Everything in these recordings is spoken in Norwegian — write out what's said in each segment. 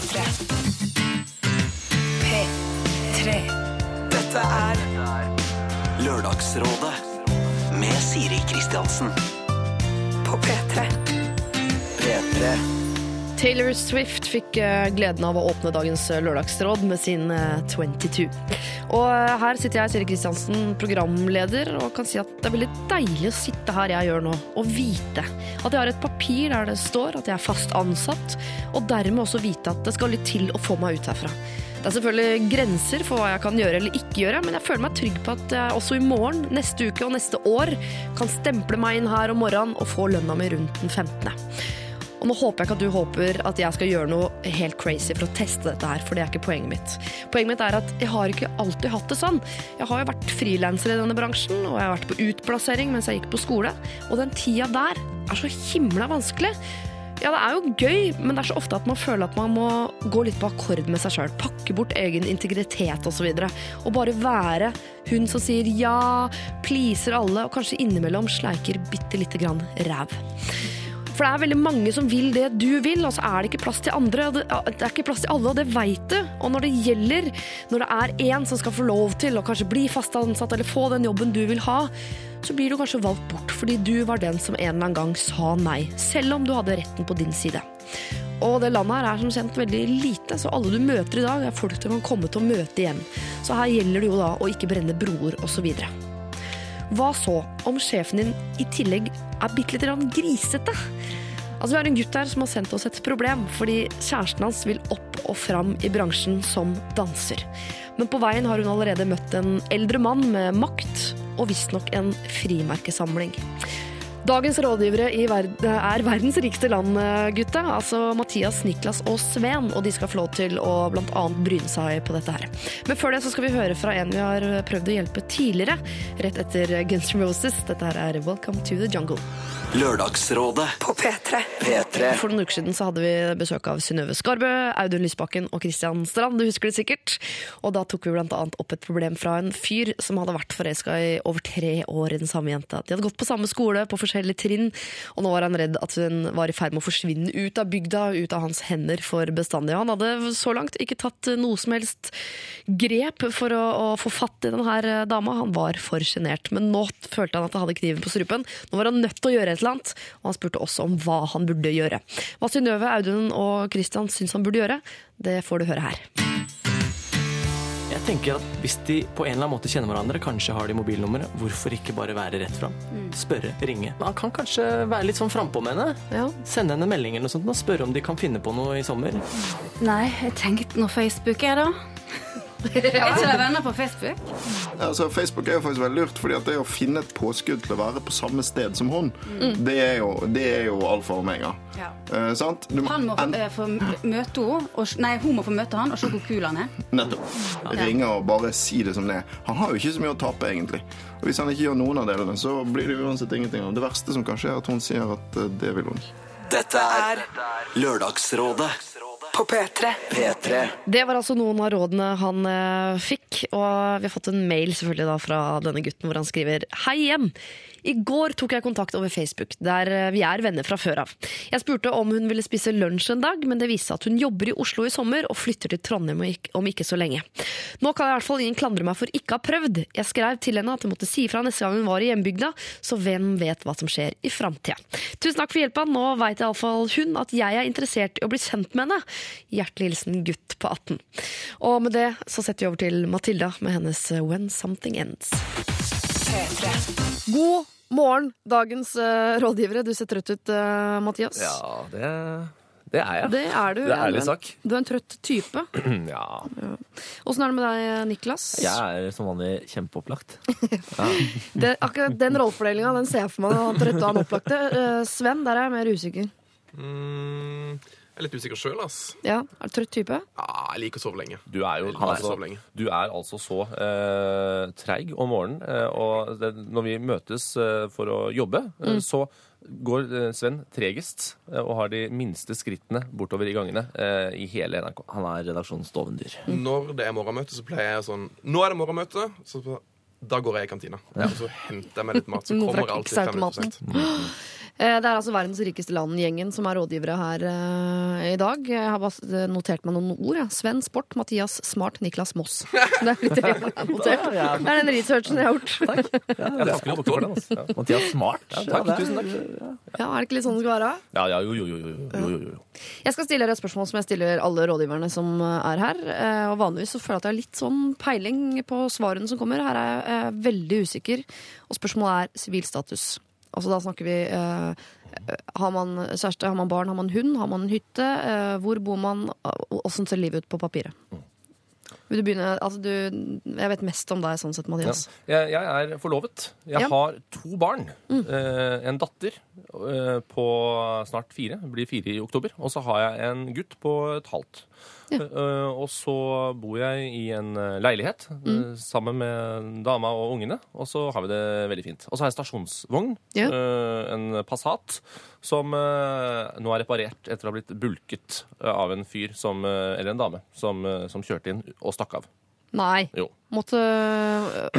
P3. P3. Dette er Lørdagsrådet med Siri Kristiansen. på P3. P3. Taylor Swift fikk eh, gleden av å åpne dagens eh, lørdagsråd med sin eh, 22. Og eh, her sitter jeg, Siri Kristiansen, programleder, og kan si at det er veldig deilig å sitte her jeg gjør nå, og vite at jeg har et papir der det står at jeg er fast ansatt, og dermed også vite at det skal litt til å få meg ut herfra. Det er selvfølgelig grenser for hva jeg kan gjøre eller ikke gjøre, men jeg føler meg trygg på at jeg også i morgen, neste uke og neste år kan stemple meg inn her om morgenen og få lønna mi rundt den 15. Og nå håper jeg ikke at du håper at jeg skal gjøre noe helt crazy for å teste dette her, for det er ikke poenget mitt. Poenget mitt er at jeg har ikke alltid hatt det sånn. Jeg har jo vært frilanser i denne bransjen, og jeg har vært på utplassering mens jeg gikk på skole, og den tida der er så himla vanskelig. Ja, det er jo gøy, men det er så ofte at man føler at man må gå litt på akkord med seg sjøl. Pakke bort egen integritet osv. Og, så og bare være hun som sier ja, pleaser alle, og kanskje innimellom sleiker bitte lite grann ræv. For det er veldig mange som vil det du vil, og så er det ikke plass til andre. det er ikke plass til alle, og det veit du. Og når det gjelder, når det er én som skal få lov til å kanskje bli fast ansatt eller få den jobben du vil ha, så blir du kanskje valgt bort fordi du var den som en eller annen gang sa nei, selv om du hadde retten på din side. Og det landet her er som kjent veldig lite, så alle du møter i dag, er folk du kan komme til å møte igjen. Så her gjelder det jo da å ikke brenne broer osv. Hva så om sjefen din i tillegg er bitte grann grisete? Altså, Vi har en gutt her som har sendt oss et problem, fordi kjæresten hans vil opp og fram i bransjen som danser. Men på veien har hun allerede møtt en eldre mann med makt, og visstnok en frimerkesamling. Dagens rådgivere i verd er verdens rikeste land, gutta. Altså Mathias, Niklas og Sven. Og de skal få lov til å bl.a. bryne seg på dette her. Men før det så skal vi høre fra en vi har prøvd å hjelpe tidligere. Rett etter Guns N' Roses. Dette her er Welcome to the Jungle. Lørdagsrådet. På P3. P3. For noen uker siden så hadde vi besøk av Synnøve Skarbø, Audun Lysbakken og Christian Strand. Du husker det sikkert. Og da tok vi blant annet opp et problem fra en fyr som hadde vært forelska i over tre år i den samme jenta. De hadde gått på samme skole, på forskjellige trinn, og nå var han redd at hun var i ferd med å forsvinne ut av bygda, ut av hans hender for bestandig. Han hadde så langt ikke tatt noe som helst grep for å, å få fatt i denne dama. Han var for sjenert. Men nå følte han at han hadde kniven på strupen. Nå var han nødt til å gjøre et eller annet, og han spurte også om hva han burde gjøre. Hva Synnøve, Audun og Christian syns han burde gjøre, det får du høre her. Jeg tenker at Hvis de på en eller annen måte kjenner hverandre, kanskje har de mobilnummeret, hvorfor ikke bare være rett fram? Spørre, ringe. Han kan kanskje være litt sånn frampå med henne. Ja. Sende henne en melding eller noe sånt og spørre om de kan finne på noe i sommer. Nei, jeg tenkte noe Facebook er da. Er ikke det venner på Facebook? Ja, altså, Facebook er jo faktisk veldig lurt, fordi at det å finne et påskudd til å være på samme sted som hun, det er jo, det er jo alfa og omega. Ja. Eh, sant? Du Han må få, en- eh, få møte henne, og, nei, hun må få møte han og se hvor kul han er. Nettopp. Ringe og bare si det som det er. Han har jo ikke så mye å tape, egentlig. Og hvis han ikke gjør noen av delene, så blir det uansett ingenting av. Det verste som kan skje, er at hun sier at eh, det vil hun ikke. Dette er Lørdagsrådet. På P3. P3. Det var altså noen av rådene han eh, fikk, og vi har fått en mail selvfølgelig da fra denne gutten hvor han skriver Hei igjen! I går tok jeg kontakt over Facebook, der eh, vi er venner fra før av. Jeg spurte om hun ville spise lunsj en dag, men det viste at hun jobber i Oslo i sommer og flytter til Trondheim om ikke så lenge. Nå kan jeg i hvert fall ingen klandre meg for ikke å ha prøvd. Jeg skrev til henne at jeg måtte si ifra neste gang hun var i hjembygda, så hvem vet hva som skjer i framtida. Tusen takk for hjelpa, nå veit iallfall hun at jeg er interessert i å bli kjent med henne. Hjertelig hilsen gutt på 18. Og med det så setter vi over til Matilda med hennes When Something Ends. God morgen, dagens uh, rådgivere. Du ser trøtt ut, uh, Mathias. Ja, det, det er jeg. Det er du. Det er ærlig sagt. sak. Du er en trøtt type. Ja. Åssen er det med deg, Niklas? Jeg er som vanlig kjempeopplagt. Det, akkurat den rollefordelinga den ser jeg for meg, han trøtte og han opplagte. Uh, Sven, der er jeg mer usikker. Mm, jeg er litt usikker sjøl, ass. Ja, Er du trøtt type? Ja, jeg liker å sove lenge. Du er jo Jeg altså, sove lenge. du er altså så eh, treig om morgenen. Eh, og det, når vi møtes eh, for å jobbe, eh, så går eh, Sven tregest eh, og har de minste skrittene bortover i gangene eh, i hele NRK. Han er redaksjonens dovendyr. Når det er morgenmøte, så pleier jeg sånn Nå er det morgenmøte! Så, Da går jeg i kantina. Og så henter jeg meg litt mat. Så Noe fra kommer alltid fem minutter krigsautomaten. sent. Eh, Det er altså verdens rikeste land-gjengen som er rådgivere her eh, i dag. Jeg har bare notert meg noen ord. Ja. Sven Sport, Mathias Smart, Niklas Moss. Det er litt det jeg har notert. Det er den researchen jeg har gjort. Jeg takker dere for den. Altså. Mathias Smart. takk, det er- tusen takk. Ja, Er det ikke litt sånn det skal være? Ja, ja, jo, jo, jo, jo, jo, jo. Jeg skal stille dere et spørsmål som jeg stiller alle rådgiverne som er her. Eh, Og Vanligvis så føler jeg at jeg har litt sånn peiling på svarene som kommer. Her er jeg eh, veldig usikker. Og spørsmålet er sivilstatus. Altså da snakker vi eh, Har man kjæreste, har man barn, har man hund, har man en hytte? Eh, hvor bor man? Åssen ser livet ut på papiret? Vil du begynne? Altså du, jeg vet mest om deg sånn sett, Ja. Mathias. Jeg, jeg er forlovet. Jeg Ja. har to barn. Eh, en datter eh, på snart fire, blir fire i oktober. Og så har jeg en gutt på et halvt. Ja. Eh, og så bor jeg i en eh, leilighet eh, sammen med dama og ungene. Og så har vi det veldig fint. Og så har jeg stasjonsvogn. Ja. en Passat som nå er reparert etter å ha blitt bulket av en fyr som, eller en dame som, som kjørte inn og stakk av. Nei. Jo. Måtte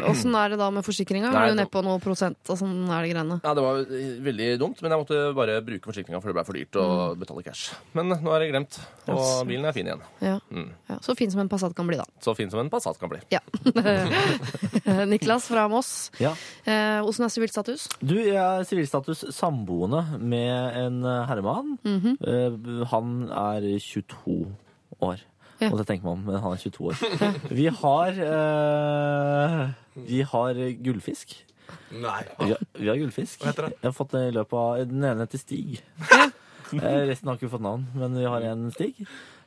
Åssen er det da med forsikringa? Er du nedpå ned på noe prosent? og sånn er det greiene? Ja, Det var eh, veldig dumt, men jeg måtte bare bruke forsikringa, for det ble for dyrt å betale cash. Men nå er det glemt, og bilen er fin igjen. Ja. Mm. Ja, så fin som en Passat kan bli, da. Så fin som en Passat kan bli. Ja. Niklas fra Moss. Ja. Eh, Åssen er sivilstatus? Du, jeg er sivilstatus samboende med en herremann. herremann. -hmm. Eh, Han er 22 år. Ja. Måtte jeg tenke meg om, men han er 22 år. Vi har eh, Vi har gullfisk. Nei. Vi har, vi har gullfisk. Hva heter det? Jeg har fått det i løpet av Den ene heter Stig. Eh, Resten har ikke fått navn, men vi har en Stig.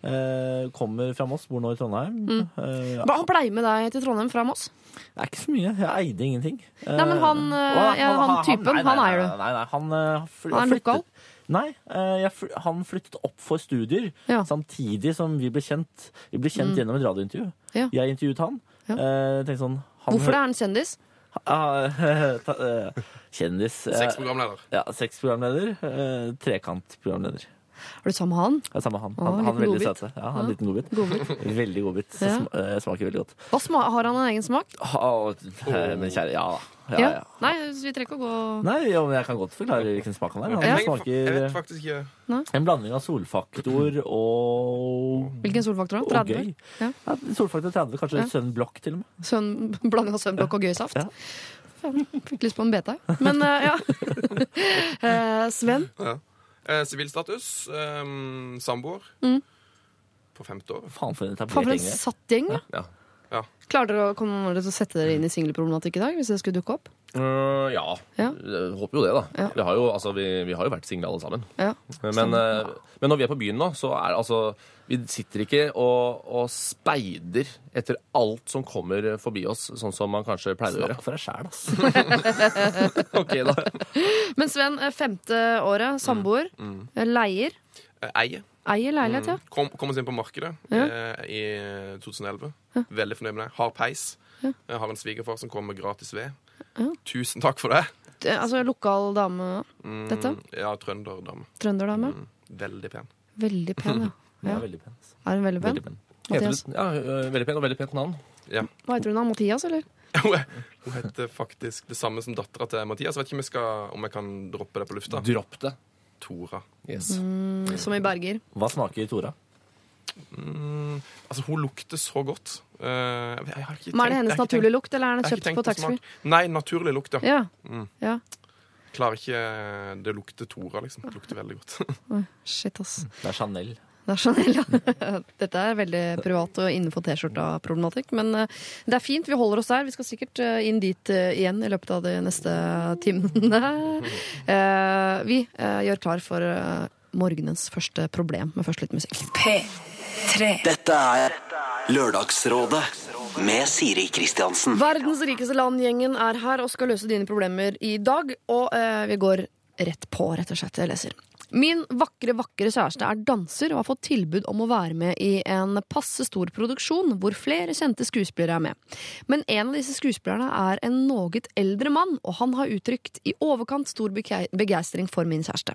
Eh, kommer fra Moss, bor nå i Trondheim. Mm. Eh, ja. Hva- Han blei med deg til Trondheim fra Moss? Det er ikke så mye. Jeg eide ingenting. Nei, men han, eh, han, han, han typen, han nei, eier du. Nei, nei, nei, han, eh, Han er flyttet- lokal? Nei, eh, jeg, han flyttet opp for studier Ja. samtidig som vi ble kjent. Vi ble kjent gjennom et radiointervju. Ja. Jeg intervjuet han. Ja. Eh, sånn, han Hvorfor er han kjendis? Ah, eh, Kjendis. Seks Sexprogramleder. Ja, Sexprogramleder. Uh, Trekantprogramleder. Er du sammen med han? Ja, samme han. Han, Åh, han er veldig søte. Ja, han er en liten godbit. Godbit. Veldig godbit. Ja. smaker veldig godt. Hva sma har han en egen smak? Ah, eh, men kjære, ja da. Ja, ja. Nei, vi trenger ikke å gå Nei, ja, men jeg kan godt forklare hvilken smak han er. Han Jeg, smaker jeg vet faktisk ikke En blanding av solfaktor og Hvilken solfaktor? da? 30? gøy. Ja. Ja, solfaktor 30, kanskje Ja. sunblock til og med. Sønn, blanding av sønnblokk og gøysaft? Ja. Fikk lyst på en beta. Men uh, ja. uh, Sven? ja. Eh, Sivilstatus. eh, samboer. Mm. På femte år. Faen for en Faen, etablert for en satt gjeng. Ja. Ja. Klarer dere å, kommer dere til å sette dere inn i singelproblematikk i dag? hvis det skulle dukke opp? Uh, ja. Ja. Jeg håper jo det, da. Ja. Vi, har jo, altså, vi, vi har jo vært single alle sammen. Ja. Men, uh, men når vi er på byen nå, så er altså Vi sitter ikke og, og speider etter alt som kommer forbi oss, sånn som man kanskje pleier å gjøre. Snakk for deg sjæl, ass. Ok, da. Men Sven, eh, femte året, samboer, eh, leier. Eier. eie. Eier leilighet, ja. Kom, kom oss inn på markedet Ja. eh, i 2011. Veldig fornøyd med det. Har peis. Jeg har en svigerfar som kommer med gratis ved. Tusen takk for det. Det- Altså lokal dame, Mm, Dette? Ja, trønderdame. trønderdame. Mm, veldig pen. Veldig pen, ja. Ja, ja. veldig pen. Er hun veldig pen? Veldig pen. Heter Mathias? ja, eh, veldig pen og veldig pent navn. Ja. Hva heter hun da? Mathias, eller? Hun heter faktisk det samme som dattera til Mathias. Jeg Vet ikke om jeg, skal, om jeg kan droppe det på lufta. Dropp det. Tora. Yes. Mm, som i Berger. Hva smaker Tora? Mm, altså, hun lukter så godt. Uh, jeg, jeg har ikke Men er det hennes naturlige tenkt- lukt, eller er den kjøpt på på taxfree? Nei, naturlig lukt, ja. Ja. Mm. ja. Klarer ikke Det lukter Tora, liksom. Det lukter veldig godt. Shit, ass. Det er Chanel. Det er Chanel, ja. Dette er veldig privat og innenfor T-skjorta-problematikk. Men eh, det er fint, vi holder oss der. Vi skal sikkert eh, inn dit eh, igjen i løpet av de neste timene. Eh, vi gjør klar for morgenens første problem med først litt musikk. P3. Dette er Lørdagsrådet med Siri Kristiansen. Verdens rikeste land-gjengen er her og skal løse dine problemer i dag. Og eh, vi går rett på, rett og slett. Jeg leser. Min vakre, vakre kjæreste er danser og har fått tilbud om å være med i en passe stor produksjon hvor flere kjente skuespillere er med. Men en av disse skuespillerne er en noe eldre mann, og han har uttrykt i overkant stor begeistring for min kjæreste.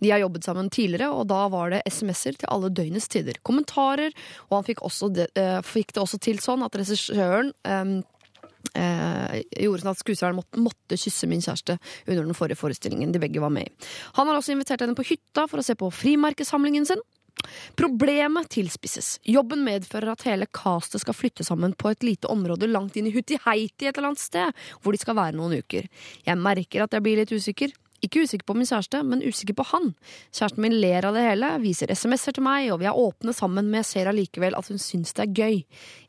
De har jobbet sammen tidligere, og da var det SMS-er til alle døgnets tider. Kommentarer, og han fikk, det, eh, fikk det også til sånn at regissøren eh, gjorde sånn at skuespilleren måtte, måtte kysse min kjæreste under den forrige forestillingen de begge var med i. Han har også invitert henne på hytta for å se på frimerkesamlingen sin. Problemet tilspisses. Jobben medfører at hele castet skal flytte sammen på et lite område langt inn i Hutiheiti et eller annet sted, hvor de skal være noen uker. Jeg merker at jeg blir litt usikker. Ikke usikker på min kjæreste, men usikker på han. Kjæresten min ler av det hele, viser SMS-er til meg, og vi er åpne sammen, men jeg ser allikevel at hun syns det er gøy.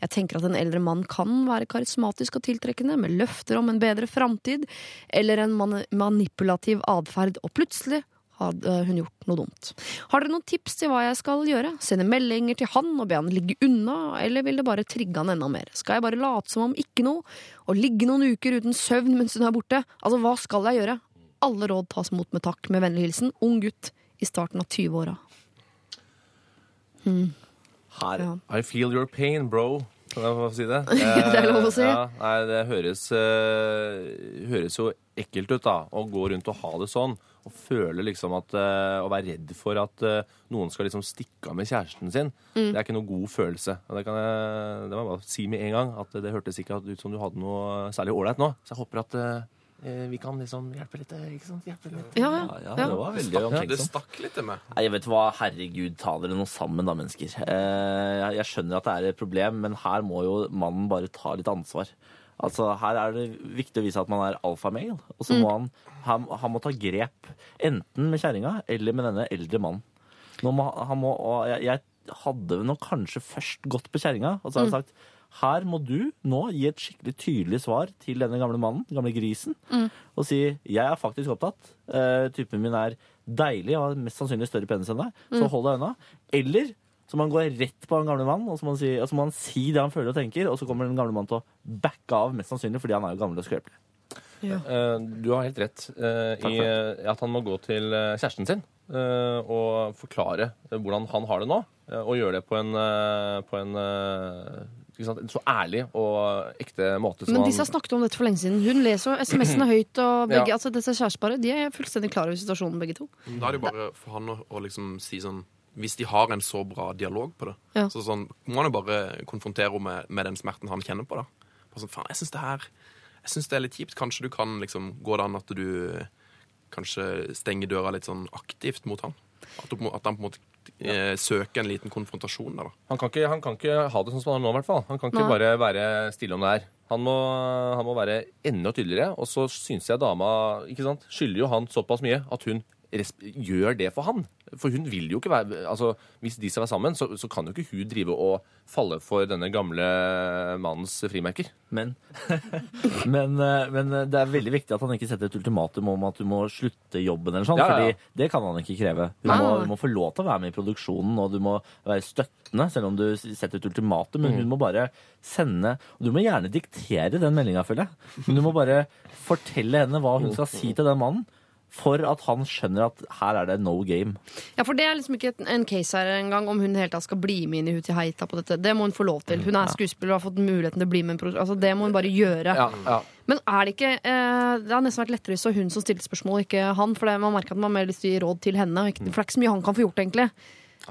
Jeg tenker at en eldre mann kan være karismatisk og tiltrekkende, med løfter om en bedre framtid, eller en man manipulativ atferd, og plutselig hadde hun gjort noe dumt. Har dere noen tips til hva jeg skal gjøre? Sende meldinger til han og be han ligge unna, eller vil det bare trigge han enda mer? Skal jeg bare late som om ikke noe, og ligge noen uker uten søvn mens hun er borte? Altså, hva skal jeg gjøre? Alle råd tas mot med takk. Med vennlig hilsen ung gutt i starten av 20-åra. Her. Ja. I feel your pain, bro. Kan jeg få si det? Det er lov å si. Ja, nei, det høres, uh, høres jo ekkelt ut, da. Å gå rundt og ha det sånn. Og føle liksom at uh, Å være redd for at uh, noen skal liksom stikke av med kjæresten sin. Mm. Det er ikke noe god følelse. Det kan jeg, det må jeg bare si med en gang. At det hørtes ikke ut som du hadde noe særlig ålreit nå. Så jeg håper at eh, vi kan liksom hjelpe litt. eh, Ikke sant? Hjelpe litt. Ja, Ja, ja. det var veldig Det omtenksomt. stakk litt til meg. Nei, jeg vet hva, herregud, ta dere noe sammen da, mennesker. Eh, jeg- skjønner at det er et problem, men her må jo mannen bare ta litt ansvar. Altså, Her er det viktig å vise at man er alfamale, og så må han, han, han må ta grep. Enten med kjerringa eller med denne eldre mannen. Nå må, han må, og jeg, jeg hadde nok kanskje først gått på kjerringa, og så har jeg sagt her må du nå gi et skikkelig tydelig svar til denne gamle mannen, den gamle grisen, og si jeg er faktisk opptatt. Uh, typen min er deilig og har mest sannsynlig større penis enn deg, så hold deg unna. Eller så må han gå rett på den gamle mannen og så må han si, må han si det han føler og tenker, og så kommer den gamle mannen til å backe av, mest sannsynlig fordi han er jo gammel og skrøpelig. Eh, Du har helt rett uh, i at han må gå til kjæresten sin eh, og forklare hvordan han har det nå. Og gjøre det på en, på en en så ærlig og ekte måte som Men disse har snakket om dette for lenge siden. Hun leser jo SMS-ene høyt, og begge, Ja. altså disse kjæresteparet de er fullstendig klar over situasjonen, begge to. Da er det jo bare for han å, å liksom si sånn Hvis de har en så bra dialog på det, Ja. så sånn, må han jo bare konfrontere henne med, med den smerten han kjenner på. da. Bare sånn, faen, jeg syns det her Jeg synes det er litt kjipt. Kanskje du kan liksom Gå det an at du kanskje stenger døra litt sånn aktivt mot han? At, du, at han på en måte eh, søke en liten konfrontasjon der, da. Han kan, ikke, han kan ikke ha det sånn som han har nå, i hvert fall. Han kan ikke Nei. bare være stille om det her. Han må, han må være enda tydeligere. Og så syns jeg dama ikke sant, skylder jo han såpass mye at hun resp gjør det for han. For hun vil jo ikke være altså Hvis de skal være sammen, så, så kan jo ikke hun drive og falle for denne gamle mannens frimerker. Men, men, eh, men det er veldig viktig at han ikke setter et ultimatum om at du må slutte jobben. eller sånn, Ja, ja, ja. fordi det kan han ikke kreve. Du må, nei. du må få lov til å være med i produksjonen, og du må være støttende, selv om du setter et ultimatum. Men hun må bare sende og Du må gjerne diktere den meldinga, føler jeg. Men du må bare fortelle henne hva hun skal si til den mannen. For at han skjønner at her er det no game. Ja, for det er liksom ikke en case her engang om hun helt skal bli med inn i Hutiheita på dette. Det må hun få lov til. Hun er skuespiller og har fått muligheten til å bli med en. Altså, det må hun bare gjøre. Ja, ja. Men er det ikke eh, Det har nesten vært lettere hvis det var hun som stilte spørsmål, ikke han. For det, man merker at man har mer lyst til å gi råd til henne. Ikke, for det er ikke så mye han kan få gjort, egentlig.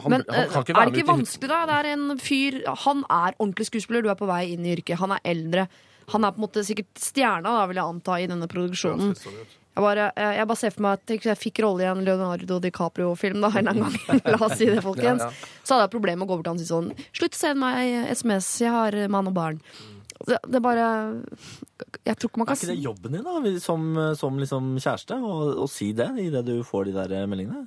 Han, Men han eh, er det ikke vanskelig, da? Det er en fyr Han er ordentlig skuespiller, du er på vei inn i yrket. Han er eldre. Han er på en måte sikkert stjerna, da, vil jeg anta, i denne produksjonen. Ut. Jeg bare, eh, jeg bare ser for meg at jeg fikk rolle i en Leonardo DiCaprio-film da, en gang. La oss si det, folkens. Ja, ja. Så hadde jeg problemer med å gå bort til han og si sånn Slutt å sende meg SMS, jeg har eh, mann og barn. Det, det er bare Jeg tror ikke man kan Er ikke det jobben din da, som, som liksom kjæreste, å, si det idet du får de der meldingene?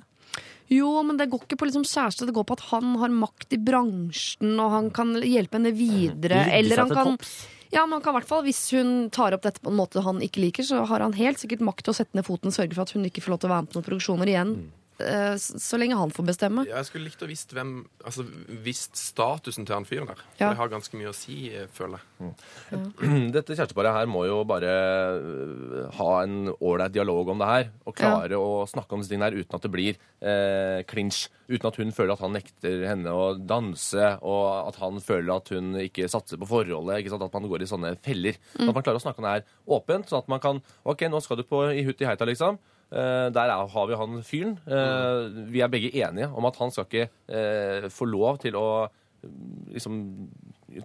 Jo, men det går ikke på liksom kjæreste, det går på at han har makt i bransjen, og han kan hjelpe henne videre. Ligge Eller seg han til kan topps. Ja, men han kan hvert fall, Hvis hun tar opp dette på en måte han ikke liker, så har han helt sikkert makt til å sette ned foten og sørge for at hun ikke får lov til å være med på noen produksjoner igjen. S- Så lenge han får bestemme. Jeg skulle likt å visst hvem Altså visst statusen til han fyren der. For Ja. det har ganske mye å si, eh, føler jeg. Dette kjæresteparet her må jo bare øh, ha en ålreit dialog om det her. Og klare å snakke om disse tingene her uten at det blir eh, clinch. Uten at hun føler at han nekter henne å danse, og at han føler at hun ikke satser på forholdet. ikke sant? At man går i sånne feller. Mm. at man klarer å snakke om det her åpent. Sånn at man kan OK, nå skal du på i Hutti Heita, liksom. Eh, der er, har vi han fyren. Eh, vi er begge enige om at han skal ikke eh, få lov til å liksom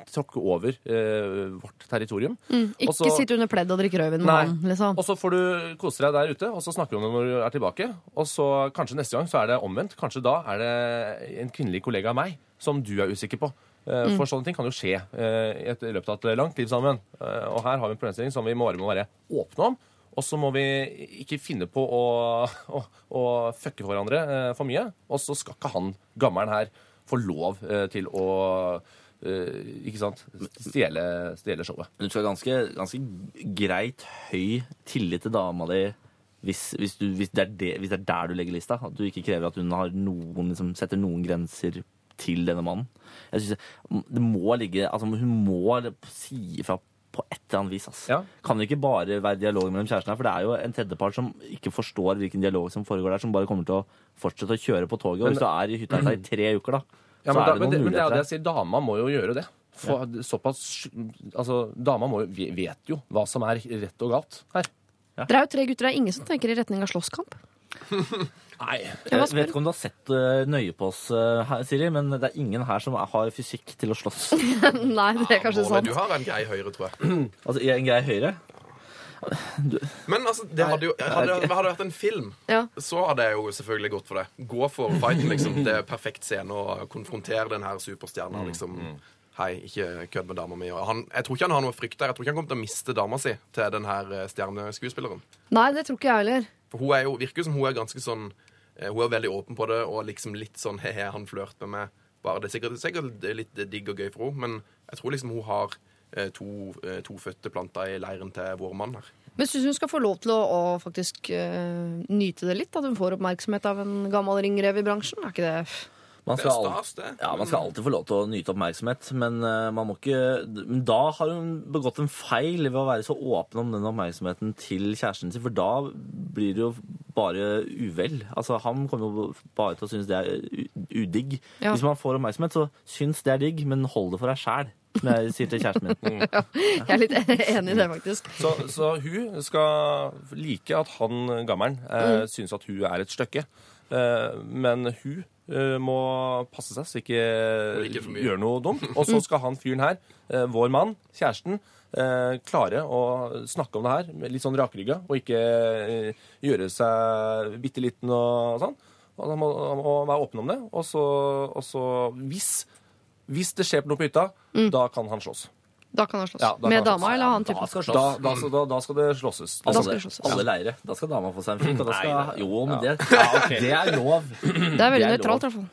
tråkke over eh, vårt territorium. Mm, ikke sitte under pledd og drikke rødvin med han, liksom. Og så får du kose deg der ute, og så snakker du om det når du er tilbake. Og så kanskje neste gang så er det omvendt. Kanskje da er det en kvinnelig kollega av meg som du er usikker på. Eh, Mm. For sånne ting kan jo skje eh, i et- løpet av et langt liv sammen. Og her har vi en problemstilling som vi må være, må være åpne om. Og så må vi ikke finne på å, å, å fucke hverandre eh, for mye. Og så skal ikke han gammelen her få lov eh, til å Uh, ikke sant, stjele, stjele showet. Du skal ha ganske, ganske greit høy tillit til dama di hvis, hvis, du, hvis, det det, hvis det er der du legger lista. At du ikke krever at hun noen, liksom, setter noen grenser til denne mannen. Jeg synes, det må ligge, altså Hun må si ifra på et eller annet vis. ass. Ja. Kan det ikke bare være dialog mellom kjærestene? For det er jo en tredjepart som ikke forstår hvilken dialog som foregår der, som bare kommer til å fortsette å kjøre på toget. Og hvis du er i hytta i tre uker, da, Ja, så men, er det men, noen det, men det er jo muligheter det jeg sier. Dama må jo gjøre det. For såpass Altså, dama må jo, vi- vet jo hva som er rett og galt her. Dere er jo tre gutter, det er ingen som tenker i retning av slåsskamp. Nei. Jeg vet ikke om du har sett eh, nøye på oss, eh, her, Siri, men det er ingen her som har fysikk til å slåss. Nei, det er kanskje ja, sant. Du har en grei høyre, tror jeg. Altså, en grei høyre. Men altså, det hadde jo Hadde hadde vært en film, Ja. så hadde jeg jo selvfølgelig gått for det. Gå for fighten, liksom. Det er perfekt scene å konfrontere den her superstjerna, liksom. Hei, ikke kødd med dama mi. Og han, jeg tror ikke han har noe frykt der. Jeg tror ikke han kommer til å miste dama si til den her eh, stjerneskuespilleren. Nei, det tror ikke jeg heller. For hun er jo, virker jo som hun er ganske sånn Hun er veldig åpen på det, og liksom litt sånn he-he, han flørter med meg. Bare det er sikkert, sikkert litt digg og gøy for henne, men jeg tror liksom hun har eh, to, eh, to fødte planter i leiren til vår mann her. Men syns hun skal få lov til å, å faktisk uh, nyte det litt? At hun får oppmerksomhet av en gammel ringrev i bransjen? Er ikke det Man Det skal, er stas, det. ja, man skal alltid få lov til å nyte oppmerksomhet, men eh, man må ikke Men da har hun begått en feil ved å være så åpen om den oppmerksomheten til kjæresten sin, for da blir det jo bare uvel. Altså, han kommer jo bare til å synes det er udigg. Ja. Hvis man får oppmerksomhet, så syns det er digg, men hold det for deg sjæl, som jeg sier til kjæresten min. Jeg er litt enig i det, faktisk. Så, så hun skal like at han gammelen eh, syns at hun er et stykke. Eh, men hun eh, må passe seg så ikke ikke gjør noe dumt. Og så skal han fyren her, eh, vår mann, kjæresten, eh, klare å snakke om det her med litt sånn rakrygga, og ikke gjøre seg bitte liten og sånn. Og han må, han må være åpen om det. Og så, og så hvis, hvis det skjer noe på hytta, da kan han slåss. Da kan han slåss. Ja, da kan Med han dama eller han Da typen? skal Da, slåss. da, da, da skal det slåsses. Da skal det slåsses. alle leire. Da skal dama få seg en fikk, og da skal Nei, Jo, men det, det er lov. Det er veldig Det er nøytralt, i hvert fall.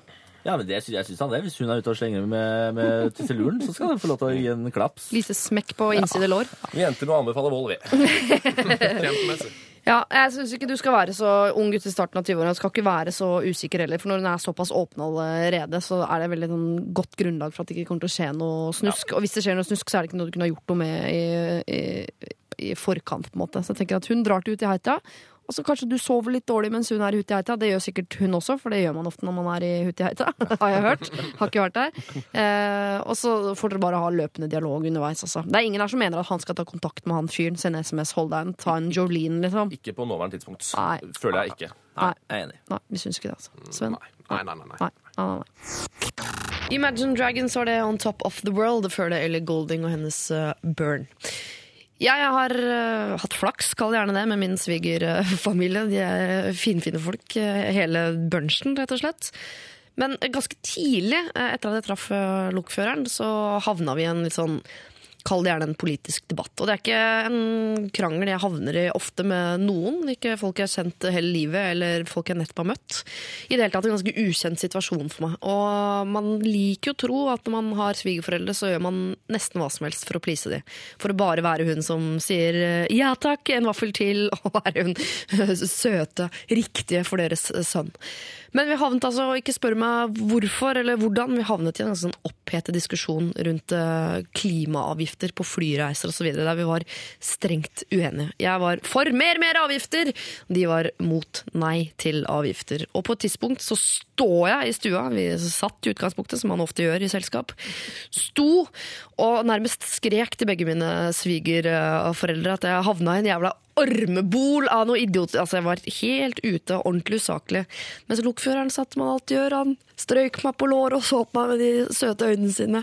Ja, men det, sy- jeg syns han det. Hvis hun er ute og slenger med, med tisseluren, så skal hun få lov til å gi en klaps. Lite smekk på innside lår. Vi jenter må anbefale vold, vi. Kjempemessig. Ja, jeg syns ikke du skal være så ung gutt i starten av 20-åra. Du skal ikke være så usikker heller. For når hun er såpass åpen allerede, så er det veldig sånn, godt grunnlag for at det ikke kommer til å skje noe snusk. Og hvis det skjer noe snusk, så er det ikke noe du kunne ha gjort noe med i, i, i forkant. på en måte. Så jeg tenker at hun drar til ut i heita. Og så kanskje du sover litt dårlig mens hun er i Hutiheita. Det gjør sikkert hun også, for det gjør man ofte når man er i Hutiheita. har jeg hørt. Har ikke vært der. Eh, og så får dere bare ha løpende dialog underveis. Altså. Det er ingen her som mener at han skal ta kontakt med han fyren, sende SMS, hold deg en, ta en Jolene, liksom. Ikke på nåværende tidspunkt. Nei. Føler jeg ikke. Nei, jeg er enig. Nei, vi syns ikke det, altså. Sven? Nei, nei, nei. nei. Nei. Nei, nei, nei. Imagine Dragons var det On Top of the World før det Ellie Golding og hennes uh, Burn. Jeg har uh, hatt flaks, kall gjerne det, med min svigerfamilie. De er finfine folk, eh, hele bunchen, rett og slett. Men ganske tidlig, eh, etter at jeg traff lokføreren, så havna vi i en litt sånn Kall det gjerne en politisk debatt. Og det er ikke en krangel jeg havner i ofte med noen. Ikke folk jeg har kjent hele livet, eller folk jeg nettopp har møtt. I det hele tatt en ganske ukjent situasjon for meg. Og man liker jo å tro at når man har svigerforeldre, så gjør man nesten hva som helst for å please dem. For å bare være hun som sier ja takk, en vaffel til, og være hun søte, riktige for deres sønn. Men vi havnet altså, ikke spør meg hvorfor eller hvordan, vi havnet i en sånn opphetet diskusjon rundt eh, klimaavgifter på flyreiser osv., der vi var strengt uenige. Jeg var for mer, mer avgifter! De var mot nei til avgifter. Og på et tidspunkt så står jeg i stua, vi satt i utgangspunktet, som man ofte gjør i selskap, sto og nærmest skrek til begge mine svigerforeldre at jeg havna i en jævla ormebol av noe idiot. Altså, jeg var helt ute, ordentlig usaklig. Mens lokføreren satt man alltid gjør. Han strøyk meg på låret og så på meg med de søte øynene sine.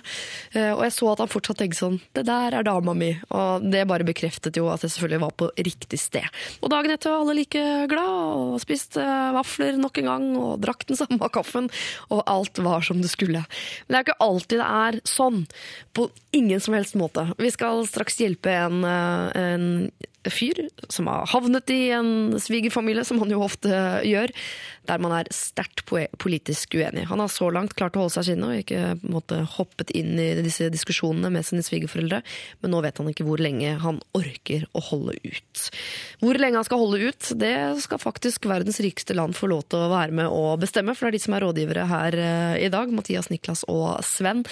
Eh, Og jeg så at han fortsatt tenkte sånn Det der er dama mi. Og det bare bekreftet jo at jeg selvfølgelig var på riktig sted. Og dagen etter var alle like glad og spiste vafler nok en gang og drakk den samme kaffen. Og alt var som det skulle. Men det er jo ikke alltid det er sånn. På ingen som helst måte. Vi skal straks hjelpe en, eh, en fyr som har havnet i en svigerfamilie, som han jo ofte gjør, der man er sterkt politisk uenig. Han har så langt klart å holde seg skinnet og ikke måte, hoppet inn i disse diskusjonene med sine svigerforeldre, men nå vet han ikke hvor lenge han orker å holde ut. Hvor lenge han skal holde ut, det skal faktisk verdens rikeste land få lov til å være med og bestemme, for det er de som er rådgivere her eh, i dag, Mathias, Niklas og Sven.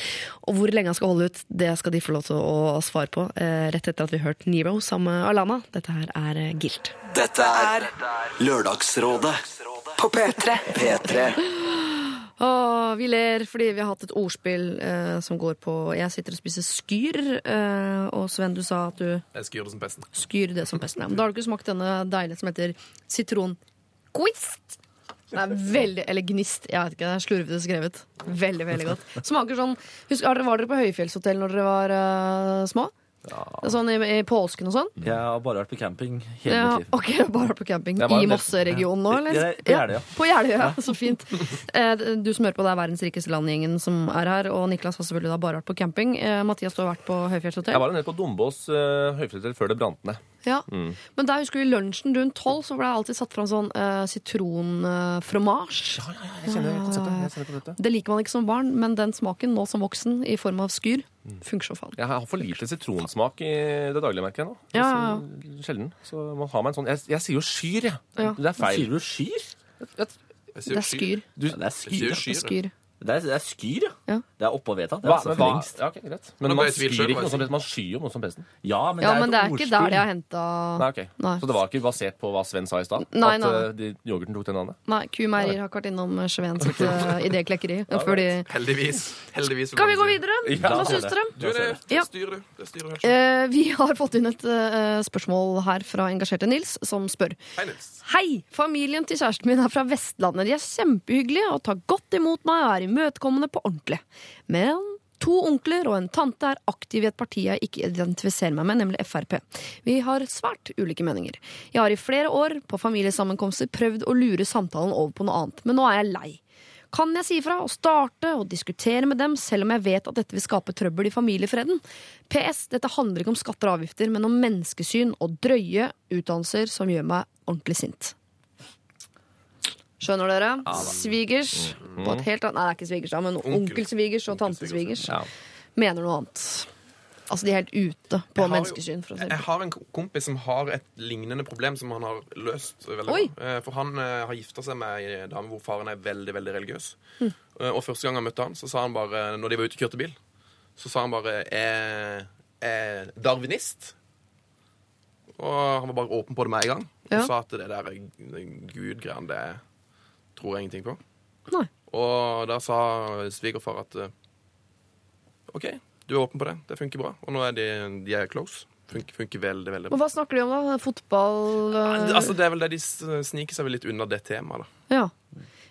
Og hvor lenge han skal holde ut, det skal de få lov til å svare på, eh, rett etter at vi har hørt Nero sammen med Alana. Dette her er eh, Gilt. Dette er Lørdagsrådet På P3. P3. Åh, vi ler fordi vi har hatt et ordspill eh, som går på Jeg sitter og spiser skyr, eh, og Sven, du sa at du Jeg skyr det som pesten. skyr det som pesten. Ja. Men da har du ikke smakt denne deilige som heter sitronquist. Det er veldig, Eller gnist. Jeg vet ikke, det er slurvete skrevet. Veldig, veldig godt. Smaker sånn husk, Var dere på høyfjellshotell når dere var uh, små? Sånn i, i påsken og sånn? Jeg har bare vært på camping hele Ja, mitt liv. ok, bare på camping. I en Mosseregionen nå, eller? Ja, på Jeløya. På Jeløya, ja. Så fint. Eh, Du som hører på, det er verdens rikeste land-gjengen som er her. Og Niklas har selvfølgelig da bare vært på camping. Eh, Mathias, du har vært på høyfjellshotell. Jeg var jo nede på Dombås uh, høyfjellshotell før det brant ned. Ja. Mm. Men der husker vi lunsjen rundt tolv, så ble det alltid satt fram sånn uh, sitronfromasj. Ja, ja, ja, Jeg kjenner konseptet. Det liker man ikke som barn, men den smaken nå som voksen i form av skyr funker som faen. Jeg har for lite sitronsmak i det daglige, merker jeg nå. Ja, ja. Sjelden. Så man har meg en sånn Jeg, jeg sier jo skyr, jeg. Ja. Det er feil. Sier du skyr? Det er jeg, Du, det er Jeg skyr. Du. Det er skyr. Det er, det er skyr, ja. Ja. Det er oppå vedtatt. Det er altså men for lengst. ja, okay, greit. Men men man selv, ikke noe som. Man skyr jo noe som pesten. Ja, men Ja, det men det er er ikke der de har henta Nei, ok. Nei. Så det var ikke basert på hva Sven sa i stad? Nei, At eh, de, yoghurten tok det navnet? Nei, Q-meierier har ikke vært innom Sveen sitt uh, idéklekkeri. de Heldigvis. Heldigvis. Kan vi gå videre? Ja, Hva er syns dere? Du, det, det styrer du. Det styrer. Eh, vi har fått inn et eh, spørsmål her fra engasjerte Nils, som spør. Hei, Nils. Hei! Familien til kjæresten min er fra Vestlandet. De er kjempehyggelige og tar godt imot meg og er imøtekommende på ordentlig. Men to onkler og en tante er aktive i et parti jeg ikke identifiserer meg med, nemlig Frp. Vi har svært ulike meninger. Jeg har i flere år på familiesammenkomster prøvd å lure samtalen over på noe annet, men nå er jeg lei. Kan jeg si ifra og starte og diskutere med dem, selv om jeg vet at dette vil skape trøbbel i familiefreden? PS. Dette handler ikke om skatter og avgifter, men om menneskesyn og drøye utdannelser som gjør meg ordentlig sint. Skjønner dere? Svigers på et helt annet Nei, det er ikke svigers, da, men onkelsvigers og tantesvigers Ja. mener noe annet. Altså, de er helt ute på Jeg menneskesyn, for å si Jeg har en kompis som har et lignende problem som han har løst veldig bra. Eh, For han eh, har gifta seg med ei dame hvor faren er veldig veldig religiøs. Hm. Eh, Og første gang han møtte han, så sa han bare, når de var ute og kjørte bil, så sa han bare er, er darwinist. Og han var bare åpen på det med en gang. Ja. sa at det der gud-greiene, det tror jeg ingenting på. Nei. Og da sa svigerfar at eh, OK, du er åpen på det. Det funker bra. Og nå er de, de er close. Funker, funker veldig, veldig bra. Og hva snakker de om, da? Fotball eh, Altså, det er vel det de sniker seg litt unna det temaet, da. Ja.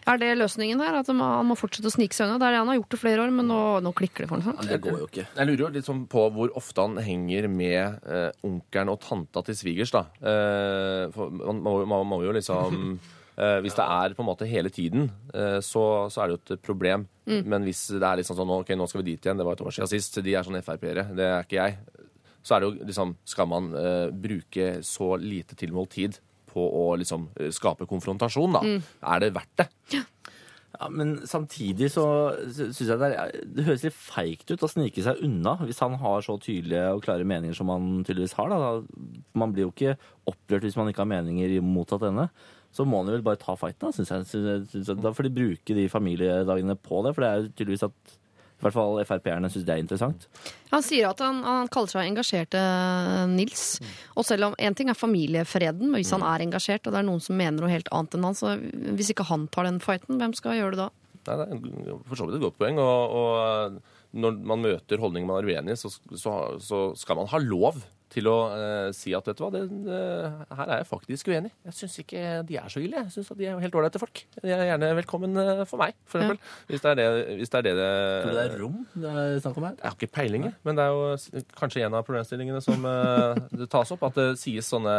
Er det løsningen her? At han må fortsette å snike seg unna? Det er det han har gjort i flere år, men nå, nå klikker det for ham. Det går jo ikke. Jeg lurer jo litt sånn på hvor ofte han henger med eh, onkelen og tanta til svigers, da. Eh, for man, må, man må jo liksom eh, Hvis det er på en måte hele tiden, eh, så, så er det jo et problem. Men hvis det er liksom sånn OK, nå skal vi dit igjen, det var et år siden sist, de er sånn Frp-ere, det er ikke jeg. Så er det jo liksom Skal man eh, bruke så lite tilmålt tid på å liksom eh, skape konfrontasjon, da? Er det verdt det? Ja, men samtidig så syns jeg det, er, det høres litt feigt ut å snike seg unna hvis han har så tydelige og klare meninger som han tydeligvis har. Da. Man blir jo ikke opprørt hvis man ikke har meninger mottatt motsatt. Så må han jo vel bare ta fighten, da, syns jeg. Synes jeg- synes jeg. Da får de bruke de familiedagene på det, for det er jo tydeligvis at i hvert fall Frp-erne syns det er interessant. Han sier at han, han kaller seg engasjerte Nils. Og selv om én ting er familiefreden, men hvis han er engasjert, og det er noen som mener noe helt annet enn han, så hvis ikke han tar den fighten, hvem skal gjøre det da? Nei, det er for så vidt et godt poeng. Og, og når man møter holdninger man er uenig i, så, så, så skal man ha lov til å eh, si at vet du hva, det, eh, her er jeg faktisk uenig. Jeg syns ikke de er så ille. Jeg syns de er helt ålreite folk. De er gjerne velkommen eh, for meg, for eksempel. Hvis det er det hvis det, er det, det det er rom det er snakk om her? Jeg har ikke peiling, men det er jo kanskje en av problemstillingene som eh, det tas opp. At det sies sånne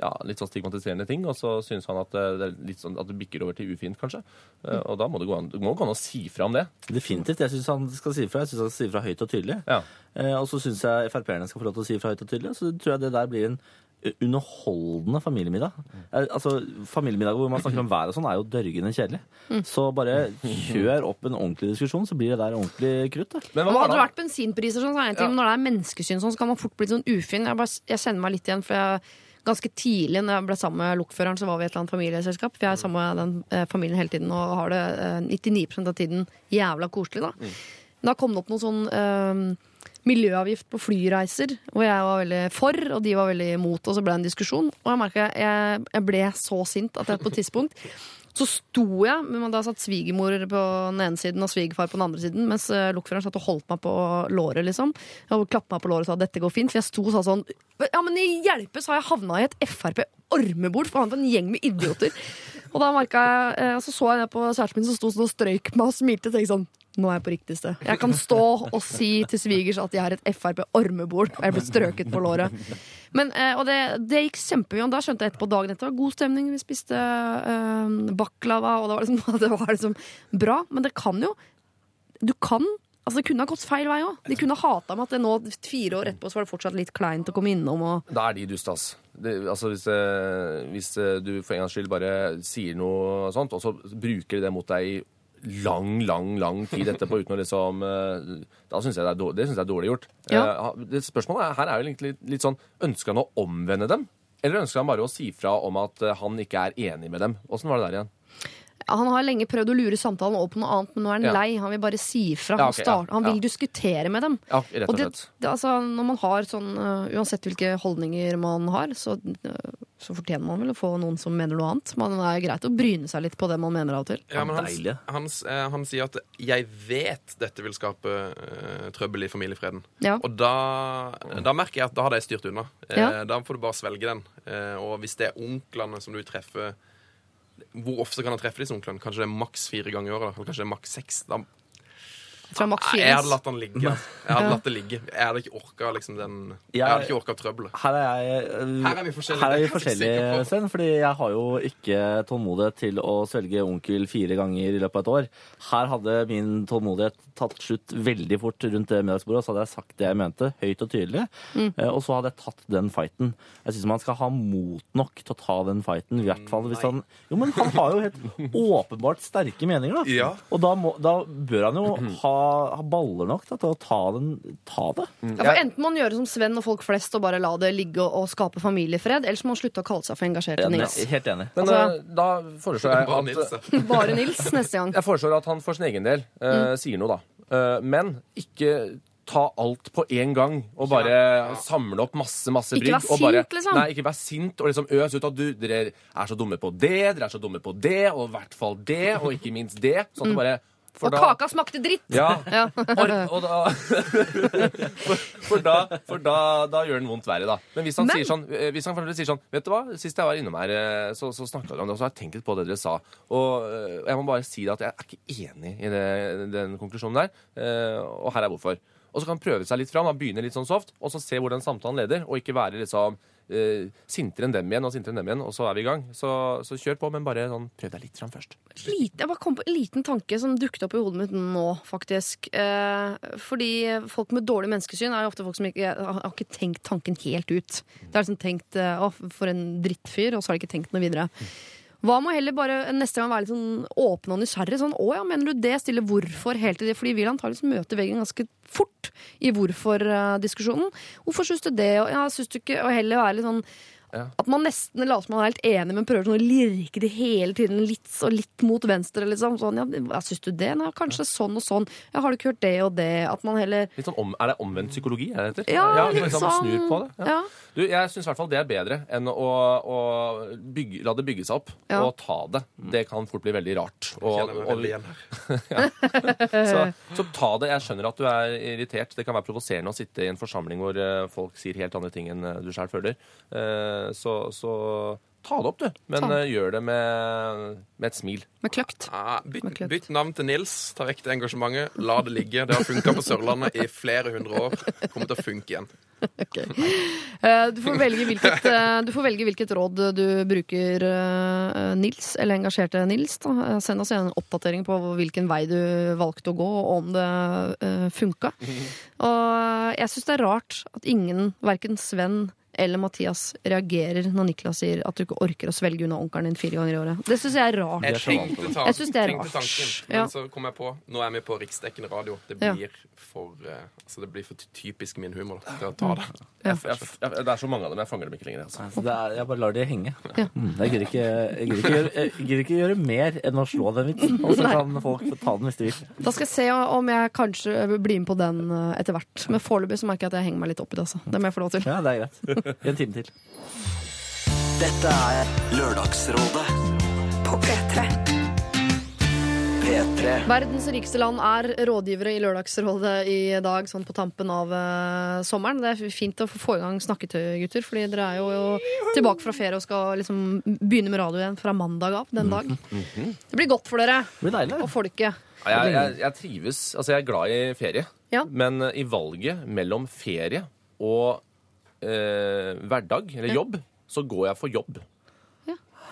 ja, litt sånn stigmatiserende ting, og så synes han at eh, det, er litt sånn, at det bikker over til ufint, kanskje. Eh, Og da må det gå an, det må gå an å si fra om det. Definitivt. Jeg syns han skal si fra. Jeg synes han skal si fra høyt og tydelig. Ja. Eh, og så syns jeg Frp-erne skal få lov til å si fra høyt og tydelig. Så tror jeg det der blir en underholdende familiemiddag. Eh, altså, Familiemiddag hvor man snakker om været og sånn, er jo dørgende kjedelig. Så bare kjør opp en ordentlig diskusjon, så blir det der ordentlig krutt. Da. Men hva hadde det vært bensinpriser, sånn, så er det en ting, men når det er menneskesyn, sånn, så kan man fort bli sånn ufin. Jeg, bare, jeg kjenner meg litt igjen, for jeg, ganske tidlig når jeg ble sammen med lokføreren, så var vi i et eller annet familieselskap. For jeg er sammen med den eh, familien hele tiden og har det eh, 99% av tiden jævla koselig, da. Da kom det opp noe sånn eh, miljøavgift på flyreiser, hvor jeg var veldig for, og de var veldig imot, og så ble det en diskusjon. Og jeg merka jeg, jeg ble så sint at jeg på et tidspunkt så sto jeg, men da satt svigermor på den ene siden og svigerfar på den andre siden, mens eh, lokføreren satt og holdt meg på låret, liksom. Og klappa meg på låret og sa dette går fint, for jeg sto og sa sånn Ja, men i hjelpe, så har jeg havna i et Frp-ormebord, for han var en gjeng med idioter. Og da merka jeg, eh, så så jeg ned på kjæresten min som sto sånn og strøyk meg og smilte og tenkte sånn nå er jeg på riktig sted. Jeg kan stå og si til svigers at jeg har et Frp-ormebord, og jeg ble strøket på låret. Men, eh, og det, det gikk kjempemye, og da skjønte jeg etterpå dagen etter. Det var god stemning, vi spiste øh, baklava, og det var, liksom, det var liksom bra. Men det kan jo Du kan Altså Det kunne ha gått feil vei òg. De kunne hata meg at det nå, fire år etterpå, så var det fortsatt litt kleint å komme innom. Og... Da er de dust, ass. Det, altså hvis, eh, hvis du for en gangs skyld bare sier noe sånt, og så bruker de det mot deg i lang, lang lang tid etterpå uten å liksom eh, Da syns jeg det er dårlig, det synes jeg er dårlig gjort. Ja. Eh, det spørsmålet er, her er jo egentlig litt, litt sånn Ønsker han å omvende dem? Eller ønsker han bare å si fra om at eh, han ikke er enig med dem? Åssen var det der igjen? Han har lenge prøvd å lure samtalen over på noe annet, men nå er han Ja. lei. Han vil bare si ifra. Ja, Han, start- han vil ja. diskutere med dem. Ja, rett og det, det, altså, når man har sånn uh, Uansett hvilke holdninger man har, så, uh, så fortjener man vel å få noen som mener noe annet. Men det er greit å bryne seg litt på det man mener av og til. Ja, men han, han, eh, han sier at 'jeg vet dette vil skape uh, trøbbel i familiefreden'. Ja. Og da, da merker jeg at da har de styrt unna. Ja. Da får du bare svelge den. Og hvis det er onklene som du treffer Hvor ofte kan han treffe disse onklene? Kanskje det er maks fire ganger i året? Eller kanskje det er maks seks? Da, Jeg Max jeg maks Nei, fire. jeg hadde latt den ligge. Jeg hadde latt det ligge. Jeg hadde ikke orka liksom den Jeg hadde ikke orka trøbbelet. Her er, eh, Her er vi forskjellige, Her er vi forskjellige. Sven. Fordi jeg har jo ikke tålmodighet til å svelge onkel fire ganger i løpet av et år. Her hadde min tålmodighet tatt slutt veldig fort rundt det middagsbordet. Så hadde jeg sagt det jeg mente, høyt og tydelig. Mm. Og så hadde jeg tatt den fighten. Jeg syns man skal ha mot nok til å ta den fighten. I hvert fall hvis han Jo, men han har jo helt åpenbart sterke meninger, da. Ja. Og da, må, da bør han jo ha, ha baller nok da, til å ta, den, ta det. Ja, for Enten må man gjøre som Sven og folk flest og bare la det ligge og, og skape familiefred, eller så må man slutte å kalle seg for engasjert Ja, Nils. Helt enig. Men Altså- eh, da foreslår jeg Bare at Nils. Bare Nils neste gang. Jeg foreslår at han for sin egen del uh, Mm. sier noe, da. Uh, men ikke ta alt på en gang og bare samle opp masse masse Ikke brygg. vær og bare, sint, liksom. Nei, ikke vær sint og liksom øs ut at du, dere er så dumme på det, dere er så dumme på det, og i hvert fall det, og ikke minst det. Sånn at du bare for og Og kaka smakte dritt! Ja. Ja. Og, og da For, for, da, for da, da gjør den vondt verre, da. Men hvis han, Men- sier sånn, eh, hvis han sier sånn Vet du hva, sist jeg var innom her, eh, så, så snakka dere om det, og så har jeg tenkt litt på det dere sa. Og eh, jeg må bare si at jeg er ikke enig i det, den konklusjonen der. Og her er hvorfor. Og så kan han prøve seg litt fram, begynne litt sånn soft, og så se hvordan samtalen leder, og ikke være liksom eh, sintere enn dem igjen og sintere enn dem igjen, og så er vi i gang. Så, så kjør på, men bare sånn, prøv deg litt fram først. Lite, jeg bare kom på en liten tanke som dukket opp i hodet mitt nå, faktisk. Uh, fordi folk med dårlig menneskesyn er jo ofte folk som ikke har, ikke tenkt tanken helt ut. Det er liksom tenkt å, uh, for en drittfyr, og så har de ikke tenkt noe videre. Hva med heller bare neste gang være litt sånn åpen og nysgjerrig? Sånn, å ja, mener du det? Stille hvorfor helt til det? Fordi vi vil antakeligvis møte veggen ganske fort i hvorfor-diskusjonen. Hvorfor syns du det? Og, ja, syns du ikke? Og heller være litt sånn Ja. At man nesten later som man er helt enig, men prøver sånn å lirke det hele tiden litt og litt mot venstre. liksom. Sånn, ja, Syns du det? Nei, kanskje sånn og sånn. Ja, Har du ikke hørt det og det? At man heller Litt sånn om, er det omvendt psykologi? Er det heter? Ja, litt liksom sånn. Snur på det. Ja. Du, jeg syns i hvert fall det er bedre enn å, å bygge, la det bygge seg opp Ja. og ta det. Det kan fort bli veldig rart. Og, og, så, så ta det. Jeg skjønner at du er irritert. Det kan være provoserende å sitte i en forsamling hvor eh, folk sier helt andre ting enn eh, du sjøl føler. Eh, så, så ta det opp, du. Men eh, gjør det med, med et smil. med kløkt. Ah, bytt, Med kløkt. bytt navn til Nils. Ta vekk det engasjementet. La det ligge. Det har funka på Sørlandet i flere hundre år. Kommer til å funke igjen. Eh, Du får, velge hvilket, eh, du får velge hvilket råd du bruker, Nils, eller engasjerte Nils. Da. Send oss en oppdatering på hvilken vei du valgte å gå, og om det uh, funka. Og jeg syns det er rart at ingen, verken Sven eller Mathias, reagerer når Niklas sier at du ikke orker å svelge unna onkelen din fire ganger i året. Det syns jeg er rart. Jeg tenkte, ta, Jeg det er tenkte rart. tanken, men Ja. så kom jeg på Nå er vi på riksdekkende radio. Det Ja. blir for, eh, altså det blir for typisk min humor til å ta det. Ja. jeg, jeg, det er så mange av dem. Jeg fanger dem ikke lenger. Altså. Så det er, jeg bare lar det henge. Ja. Mm, jeg gidder ikke, ikke, gjøre- ikke gjøre mer enn å slå den vitsen. Og så kan folk ta den hvis de vil. Da skal jeg se om jeg kanskje blir med på den eh, etter hvert. Men foreløpig merker jeg at jeg henger meg litt opp i det. Altså. Det må jeg få lov til. Ja, det er greit. En time til. Dette er Lørdagsrådet På P3. P3. Verdens rikeste land er rådgivere i Lørdagsrådet i dag, sånn på tampen av eh, sommeren. Det er fint å få i gang snakketøy, gutter, fordi dere er jo, jo tilbake fra ferie og skal liksom begynne med radio igjen fra mandag av den dag. Det blir godt for dere Det blir deilig. og folket. Ja, Jeg, jeg, jeg trives Altså, jeg er glad i ferie. Ja. Men eh, i valget mellom ferie og eh, hverdag, eller jobb, så går jeg for jobb.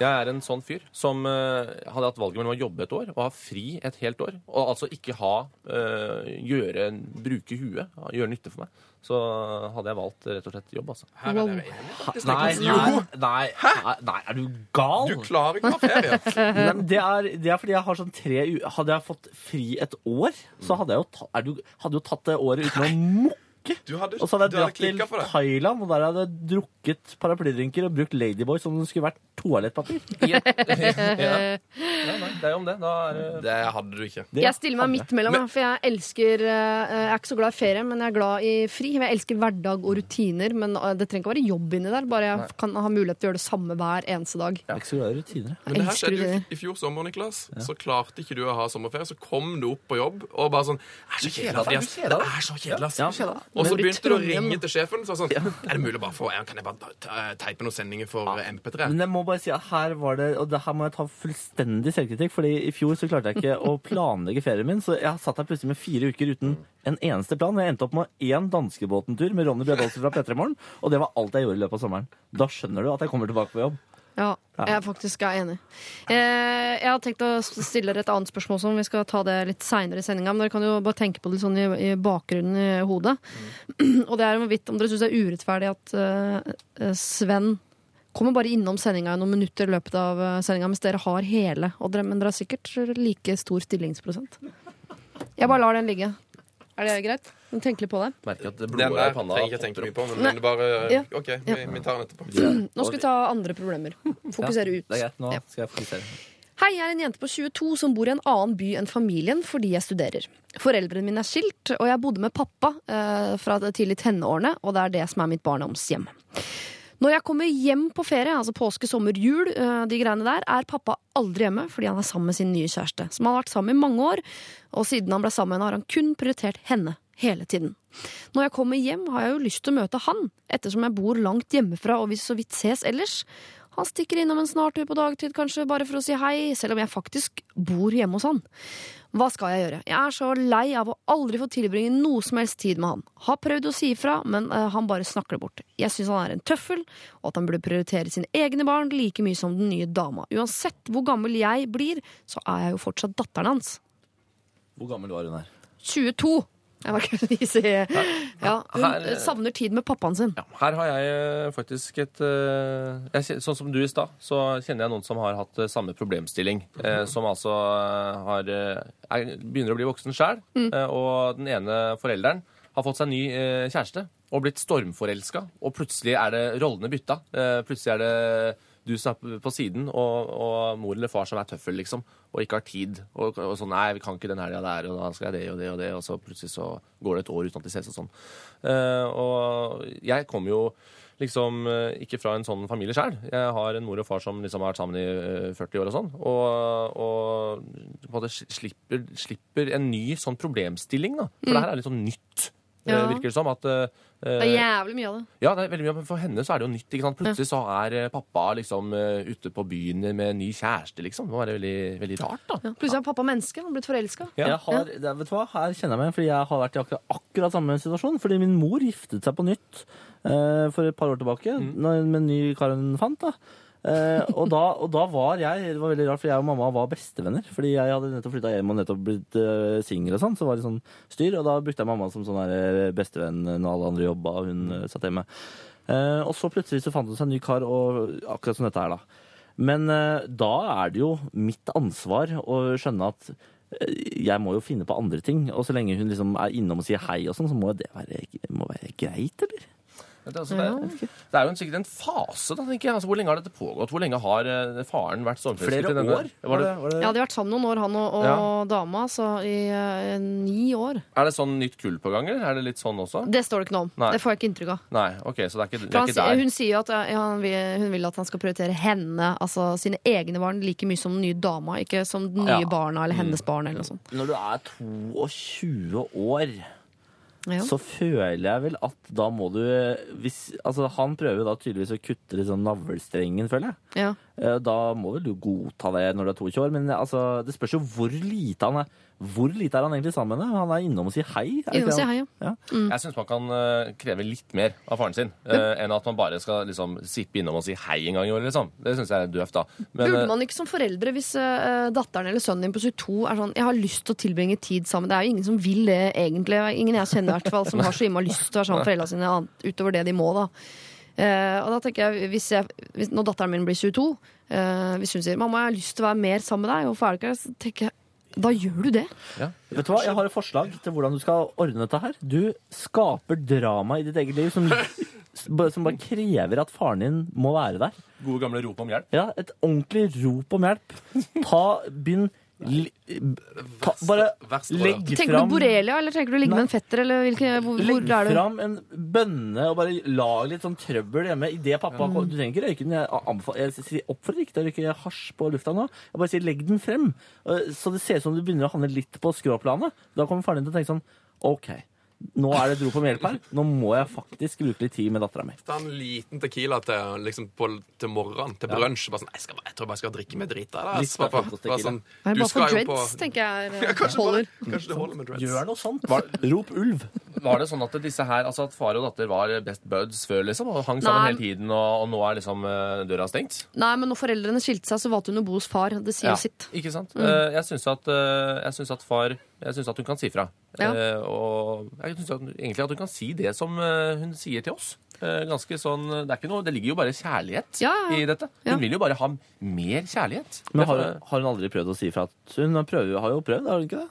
Jeg er en sånn fyr som eh, hadde hatt valget mellom å jobbe et år og ha fri et helt år. Og altså ikke ha eh, gjøre, bruke huet, gjøre nytte for meg. Så hadde jeg valgt rett og slett jobb, altså. Her er faktisk. Nei, nei, nei, nei, nei, er du gal? du klarer ikke å ha ferie. Nei, men det, er, det er fordi jeg har sånn tre u Hadde jeg fått fri et år, så hadde jeg jo, ta, er du, hadde jo tatt det året uten å mukke. Du hadde, Og så hadde jeg hadde dratt til. Thailand, og der hadde jeg drukket paraplydrinker og brukt Ladyboy som om det skulle vært toalettpapir. ja. ja, nei, det er jo om det. Da er det Det hadde du ikke. Det Jeg stiller meg midt mellom, for jeg elsker eh, Jeg er ikke så glad i ferie, men jeg er glad i fri. Jeg elsker hverdag og rutiner, men eh, det trenger ikke være jobb inni der. Bare jeg kan ha mulighet til å gjøre det samme hver eneste dag. Jeg er ikke så glad i rutiner. Men det her skjedde jo i fjor sommer, Niklas. Så klarte ikke du å ha sommerferie. Så kom du opp på jobb og bare sånn Det er så kjedelig, Mathias. Det er så kjedelig, ass. Ja. Og så begynte du å ringe til sjefen. Så sånn, Er det mulig å bare få Kan jeg bare teipe noen sendinger for MP3? Men jeg må bare si at her var det, og det her må jeg ta fullstendig selvkritikk, fordi i fjor så klarte jeg ikke å planlegge ferien min, så jeg satt her plutselig med fire uker uten en eneste plan. Jeg endte opp med én danskebåtentur med Ronny Bredås fra P3 Morgen, og det var alt jeg gjorde i løpet av sommeren. Da skjønner du at jeg kommer tilbake på jobb. Ja, jeg faktisk er enig. Eh, jeg har tenkt å stille dere et annet spørsmål, som vi skal ta det litt seinere i sendinga. Men dere kan jo bare tenke på det sånn i, bakgrunnen i hodet. Og det er hvorvidt om dere syns det er urettferdig at eh, Sven kommer bare innom sendinga i noen minutter i løpet av eh, sendinga, mens dere har hele. Men dere har sikkert like stor stillingsprosent. Jeg bare lar den ligge. Er det greit? Tenk litt på det. Merker at Den blodet i panna trenger jeg ikke tenke mye på, men, men det bare Ja. OK, vi, vi tar den etterpå. Nå skal vi ta andre problemer. Fokusere ut. Det er greit, nå Ja. skal jeg fokusere. Hei, jeg er en jente på 22 som bor i en annen by enn familien fordi jeg studerer. Foreldrene mine er skilt, og jeg bodde med pappa eh, fra det tidlig tenårene, og det er det som er mitt barndomshjem. Når jeg kommer hjem på ferie, altså påske, sommer, jul, eh, de greiene der, er pappa aldri hjemme fordi han er sammen med sin nye kjæreste, som han har vært sammen i mange år, og siden han ble sammen med henne, har han kun prioritert henne hele tiden. Når jeg kommer hjem, har jeg jo lyst til å møte han, ettersom jeg bor langt hjemmefra og vi så vidt ses ellers. Han stikker innom en snartur på dagtid, kanskje bare for å si hei, selv om jeg faktisk bor hjemme hos han. Hva skal jeg gjøre? Jeg er så lei av å aldri få tilbringe noe som helst tid med han. Har prøvd å si ifra, men uh, han bare snakker det bort. Jeg syns han er en tøffel, og at han burde prioritere sine egne barn like mye som den nye dama. Uansett hvor gammel jeg blir, så er jeg jo fortsatt datteren hans. Hvor gammel var hun her? 22! Jeg var ikke ja, Hun Her- savner tid med pappaen sin. Ja, her har jeg eh, faktisk et eh, jeg, Sånn som du i stad, så kjenner jeg noen som har hatt eh, samme problemstilling. eh, Som altså har, er, begynner å bli voksen sjæl, og den ene forelderen har fått seg ny eh, kjæreste og blitt stormforelska, og plutselig er det rollene bytta. Eh, plutselig er det du som er på siden, og, og mor eller far som er tøffel, liksom, og ikke har tid. Og, og sånn Nei, vi kan ikke den helga der, og da skal jeg det og det og det, og så plutselig så går det et år uten at de ses og sånn. Uh, og jeg kommer jo liksom eh, ikke fra en sånn familie sjøl. Jeg har en mor og far som liksom har vært sammen i eh, 40 år og sånn. Og, og på en måte slipper, slipper en ny sånn problemstilling, da. For det her er litt sånn nytt. Ja. Virker det som. At, uh, Det er jævlig mye av det. ja, det er veldig mye, men for henne så er det jo nytt. ikke sant? Plutselig så er eh, pappa liksom eh, ute på byen med en ny kjæreste, liksom. Det må være veldig, veldig rart, da. Ja. Plutselig er pappa menneske. Han har blitt forelska. Ja. Jeg har, det, vet du hva? Her kjenner jeg meg igjen, fordi jeg har vært i akkurat, akkurat samme situasjon. Fordi min mor giftet seg på nytt eh, for et par år tilbake mm. med en ny kar hun fant. da. Eh, og, da, og da var jeg Det var veldig rart, for jeg og mamma var bestevenner. Fordi jeg hadde nettopp flytta hjem og nettopp blitt uh, singel og sånn. Så var det sånn styr. Og da brukte jeg mamma som sånn eh, bestevenn når alle andre jobba og hun uh, satt hjemme. Eh, og så plutselig så fant hun seg en ny kar, og akkurat som dette her, da. Men da er det jo mitt ansvar å skjønne at jeg må jo finne på andre ting. Og så lenge hun liksom er innom og sier hei og sånn, så må det være, må være greit, eller? Det er, altså, det, er, det er jo en, sikkert en fase, da, tenker jeg. Altså, hvor lenge har dette pågått? Hvor lenge har uh, faren vært stormforelsket Flere denne? år? Var det, var det? Ja, de har vært sammen noen år, han og, og Ja. dama, så i uh, ni år. er det sånn nytt kull på gang, eller er det litt sånn også? Det står det ikke noe om. Nei. Det får jeg ikke inntrykk av. Nei, ok, så det er ikke, det er ikke der. hun sier jo at eh, ja, hun vil at han skal prioritere henne, altså sine egne barn, like mye som den nye dama, ikke som den nye Ja. barna eller hennes barn eller noe sånt. Når du er 22 år, Ja. så føler jeg vel at da må du hvis, Altså, han prøver da tydeligvis å kutte sånn navlestrengen, føler jeg. Ja. Eh, Da må vel du godta det når du er 22 år, men altså, det spørs jo hvor lite han er. Hvor lite er han egentlig sammen med? Han er innom og sier hei. Innom og sier hei, ja. Ja. Jeg syns man kan eh, kreve litt mer av faren sin uh, enn at man bare skal liksom sippe innom og si hei en gang i året, liksom. Det syns jeg er døvt, da. Men, Burde eh, man ikke som foreldre, hvis uh, datteren eller sønnen din på 22 er sånn 'Jeg har lyst til å tilbringe tid sammen', det er jo ingen som vil det egentlig. Ingen jeg kjenner i hvert fall som har så innmari lyst til å være sammen med foreldrene sine utover det de må, da. Eh, og da tenker jeg, hvis jeg hvis, Når datteren min blir 22, eh, hvis hun sier 'mamma, jeg har lyst til å være mer sammen med deg', hvorfor er det ikke? Så tenker jeg da gjør du det. Vet du hva, Jeg har et forslag til hvordan du skal ordne dette her. Du skaper drama i ditt eget liv som, som bare krever at faren din må være der. Gode gamle rop om hjelp. Ja, Et ordentlig rop om hjelp. Ta, begynn li, Bare verste legg fram Tenker du borrelia, eller tenker du ligge med en fetter, eller hvilke, hvor, hvor Legg er fram en bønne og bare lag litt sånn trøbbel hjemme. I det pappa Mm. Du trenger ikke røyke den. Jeg, anbefal- jeg sier oppfordrer ikke til å røyke hasj på lufta nå. Jeg bare sier legg den frem. eh, Så det ser ut som du begynner å handle litt på skråplanet. Da kommer faren din til å tenke sånn OK, nå er det et rop om hjelp her. Nå må jeg faktisk bruke litt tid med dattera mi. Ta en liten tequila til, liksom, på, til morgenen, til brunsj. Sånn, jeg, skal jeg tror bare jeg skal drikke med drit der. Ass, Bare sånn, Er du bare for dreads, på tenker jeg ja, kanskje, holder. bare, kanskje det holder med dreads. Gjør noe sånt. Rop ulv. Var det sånn at disse her, altså at far og datter var best buds før, liksom? Og hang sammen Nei. hele tiden, og, og nå er liksom eh, døra stengt? Nei, men når foreldrene skilte seg, så valgte hun å bo hos far. Det sier jo sitt. Ikke sant? Mm. Eh, jeg syns at, eh, at far Jeg syns at hun kan si fra. Ja. Eh, og jeg syns egentlig at hun kan si det som eh, hun sier til oss. Eh, ganske sånn, Det er ikke noe, det ligger jo bare kjærlighet Ja, ja. i dette. Ja. Hun vil jo bare ha mer kjærlighet. Men har, har hun aldri prøvd å si fra? at Hun har, prøvd, har jo prøvd, har hun ikke det?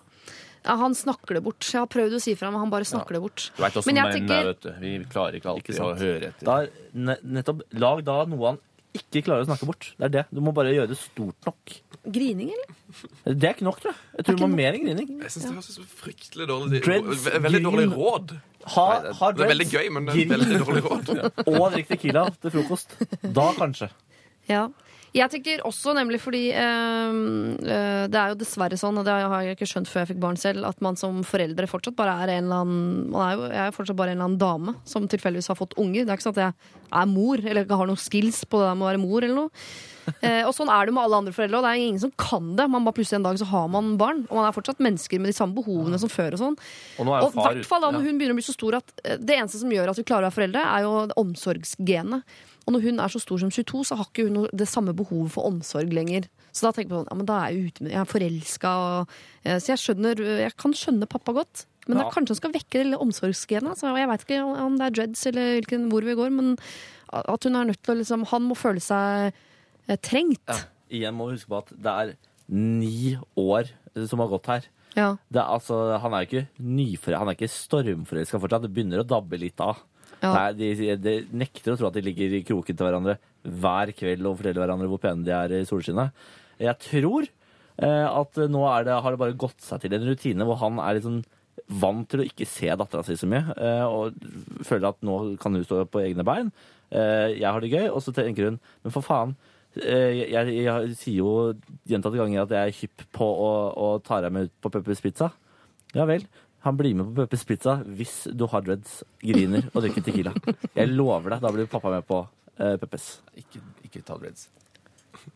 Ja, han snakker det bort. Jeg har prøvd å si fra, men han bare snakker det bort. Du veit åssen Men jeg menn tenker- er, vet du. Vi klarer ikke alltid Ikke å høre etter. Da nettopp, lag da noe han ikke klarer å snakke bort. Det er det. Du må bare gjøre det stort nok. Grining, eller? Det er ikke nok, tror jeg. Jeg tror du må mer enn grining. Jeg syns det høres ut fryktelig dårlig Dreads, Veldig dårlig råd. Ha, ha Det er veldig gøy, men det er veldig dårlig råd. Og drikk tequila til frokost. Da kanskje. Ja. Jeg tenker også nemlig fordi eh, det er jo dessverre sånn, og det har jeg ikke skjønt før jeg fikk barn selv, at man som foreldre fortsatt bare er en eller annen Man er jo jeg er fortsatt bare en eller annen dame som tilfeldigvis har fått unger. Det er ikke sånn at jeg er mor, eller ikke har noen skills på det der med å være mor eller noe. Eh, og sånn er det med alle andre foreldre, og det er ingen som kan det. Man bare Plutselig en dag så har man barn, og man er fortsatt mennesker med de samme behovene som før. Og sånn Og i hvert fall da når hun begynner å bli så stor at eh, det eneste som gjør at vi klarer å være foreldre, er jo omsorgsgenet. Og når hun er så stor som 22, så har ikke hun det samme behovet for omsorg lenger. Så da tenker jeg på ja, men da er jeg ute med, jeg er forelska. eh, Så jeg skjønner, jeg kan skjønne pappa godt. Men Ja. da kanskje han skal vekke det omsorgsgenet. Jeg veit ikke om det er dreads eller hvilken hvor vi går, men at hun er nødt til å liksom Han må føle seg trengt. trengt. Igjen må vi huske på at det er ni år som har gått her. Ja. Det er, altså, han er jo ikke nyforelska, han er ikke stormforelska fortsatt. Det begynner å dabbe litt av. Nei, de, de nekter å tro at de ligger i kroken til hverandre hver kveld og forteller hverandre hvor pene de er i solskinnet. Jeg tror eh, at nå det, har det bare gått seg til en rutine hvor han er litt sånn vant til å ikke se dattera si så mye, eh, og føler at nå kan hun stå på egne bein. Eh, jeg har det gøy, og så tenker hun men for faen. eh, Jeg, jeg, jeg sier jo gjentatte ganger at jeg er hypp på å, å ta deg med ut på Peppers Pizza. Ja vel. Han blir med på Peppers Pizza hvis du har dreads, griner og drikker Tequila. Jeg lover deg, da blir pappa med på uh, Peppers. Ikke, ikke ta dreads.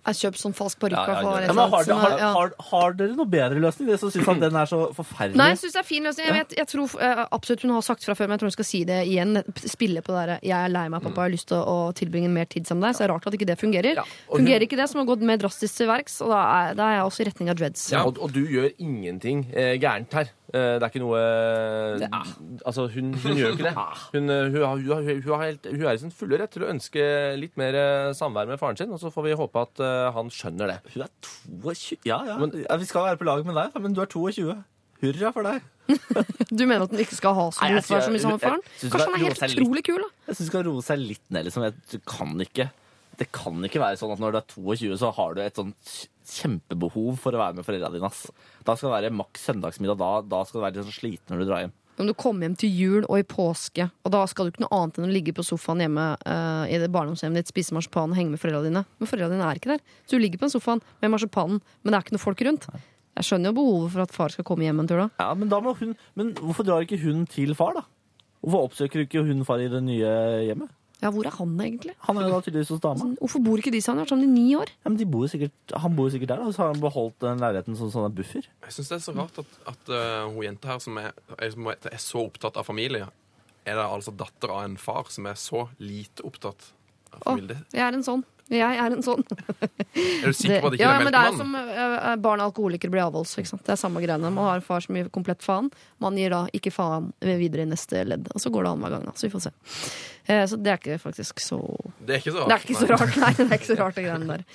Jeg kjøper sånn falsk parykk. Ja, ja, ja. har, har, har, har dere noe bedre løsning? Dere som syns at den er så forferdelig? Nei, jeg syns det er fin løsning. Jeg, vet, jeg tror eh, absolutt hun har sagt fra før, men jeg tror hun skal si det igjen. Spille på det derre 'jeg er lei meg, pappa, jeg har lyst til å, tilbringe mer tid sammen med deg'. Så det er rart at ikke det fungerer. Ja, og hun- Fungerer ikke det, som har gått gå mer drastisk til verks, og da er, da er jeg også i retning av dreads. Ja, og, og du gjør ingenting eh, gærent her. Eh, det er ikke noe Altså, hun, hun gjør jo ikke det. Hun, eh, hun, har- hun, har- hun, har helt, hun er i sin fulle rett til å ønske litt mer eh, samvær med faren sin, og så får vi håpe at eh, han skjønner det. Hun er 22 Ja, ja. Men- ja. Vi skal være på lag med deg, men du er 22. Hurra for deg. Du mener at hun ikke skal ha så Nei, jeg god far som i faren? jeg- jeg synes Kanskje det han er helt litt. utrolig kul, da. Jeg syns hun skal roe seg litt ned. Liksom. Jeg- Du kan ikke det kan ikke være sånn at når du er 22, så har du et sånt kjempebehov for å være med foreldrene dine. Da skal det være maks søndagsmiddag. Da, da skal du være litt sånn sliten når du drar hjem. Om du kommer hjem til jul og i påske, og da skal du ikke noe annet enn å ligge på sofaen hjemme uh, i det barndomshjemmet ditt, spise marsipan og henge med foreldrene dine. Men foreldrene dine er ikke der. Så du ligger på den sofaen med marsipanen, men det er ikke noe folk rundt. Jeg skjønner jo behovet for at far skal komme hjem en tur da. Ja, men, da hun, men hvorfor drar ikke hun til far, da? Hvorfor oppsøker ikke hun far i det nye hjemmet? Ja, hvor er han egentlig? Han er jo da tydeligvis hos dama. Hvorfor bor ikke de sammen? De har vært sammen i ni år. Ja, men de bor jo sikkert, han bor jo sikkert der, og så har han beholdt den leiligheten som sånn en buffer. Jeg syns det er så rart at, at uh, hun jenta her som er, er, er så opptatt av familie, er det altså datter av en far som er så lite opptatt Å, jeg er en sånn. Jeg er en sånn. Er du sikker på at det ikke ja, er men det er som uh, barn av alkoholikere blir avholds. Ikke sant? Det er samme greiene. Man har en far som gir komplett faen. Man gir da ikke faen videre i neste ledd. Og så går det annenhver gang. Da. Så vi får se. Uh, så det er ikke faktisk så Det er ikke så rart. Det er ikke så rart, nei. Det er ikke så rart, det greiene der.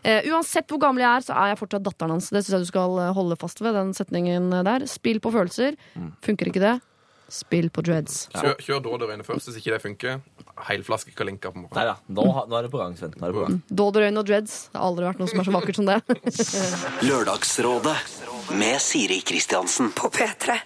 Uh, uansett hvor gammel jeg er, så er jeg fortsatt datteren hans. Det syns jeg du skal holde fast ved, den setningen der. Spill på følelser. Funker ikke det? Spill på dreads. Kjør, kjør Dåderøyne først. Hvis ikke det funker, Heilflaske Kalinka på morgenen. Nei ja. Nå, har- nå er det på gang, Sven. Nå er det på gang. Dåderøyne og dreads. Det har aldri vært noe som er så vakkert som det. Lørdagsrådet med Siri Kristiansen. På P3.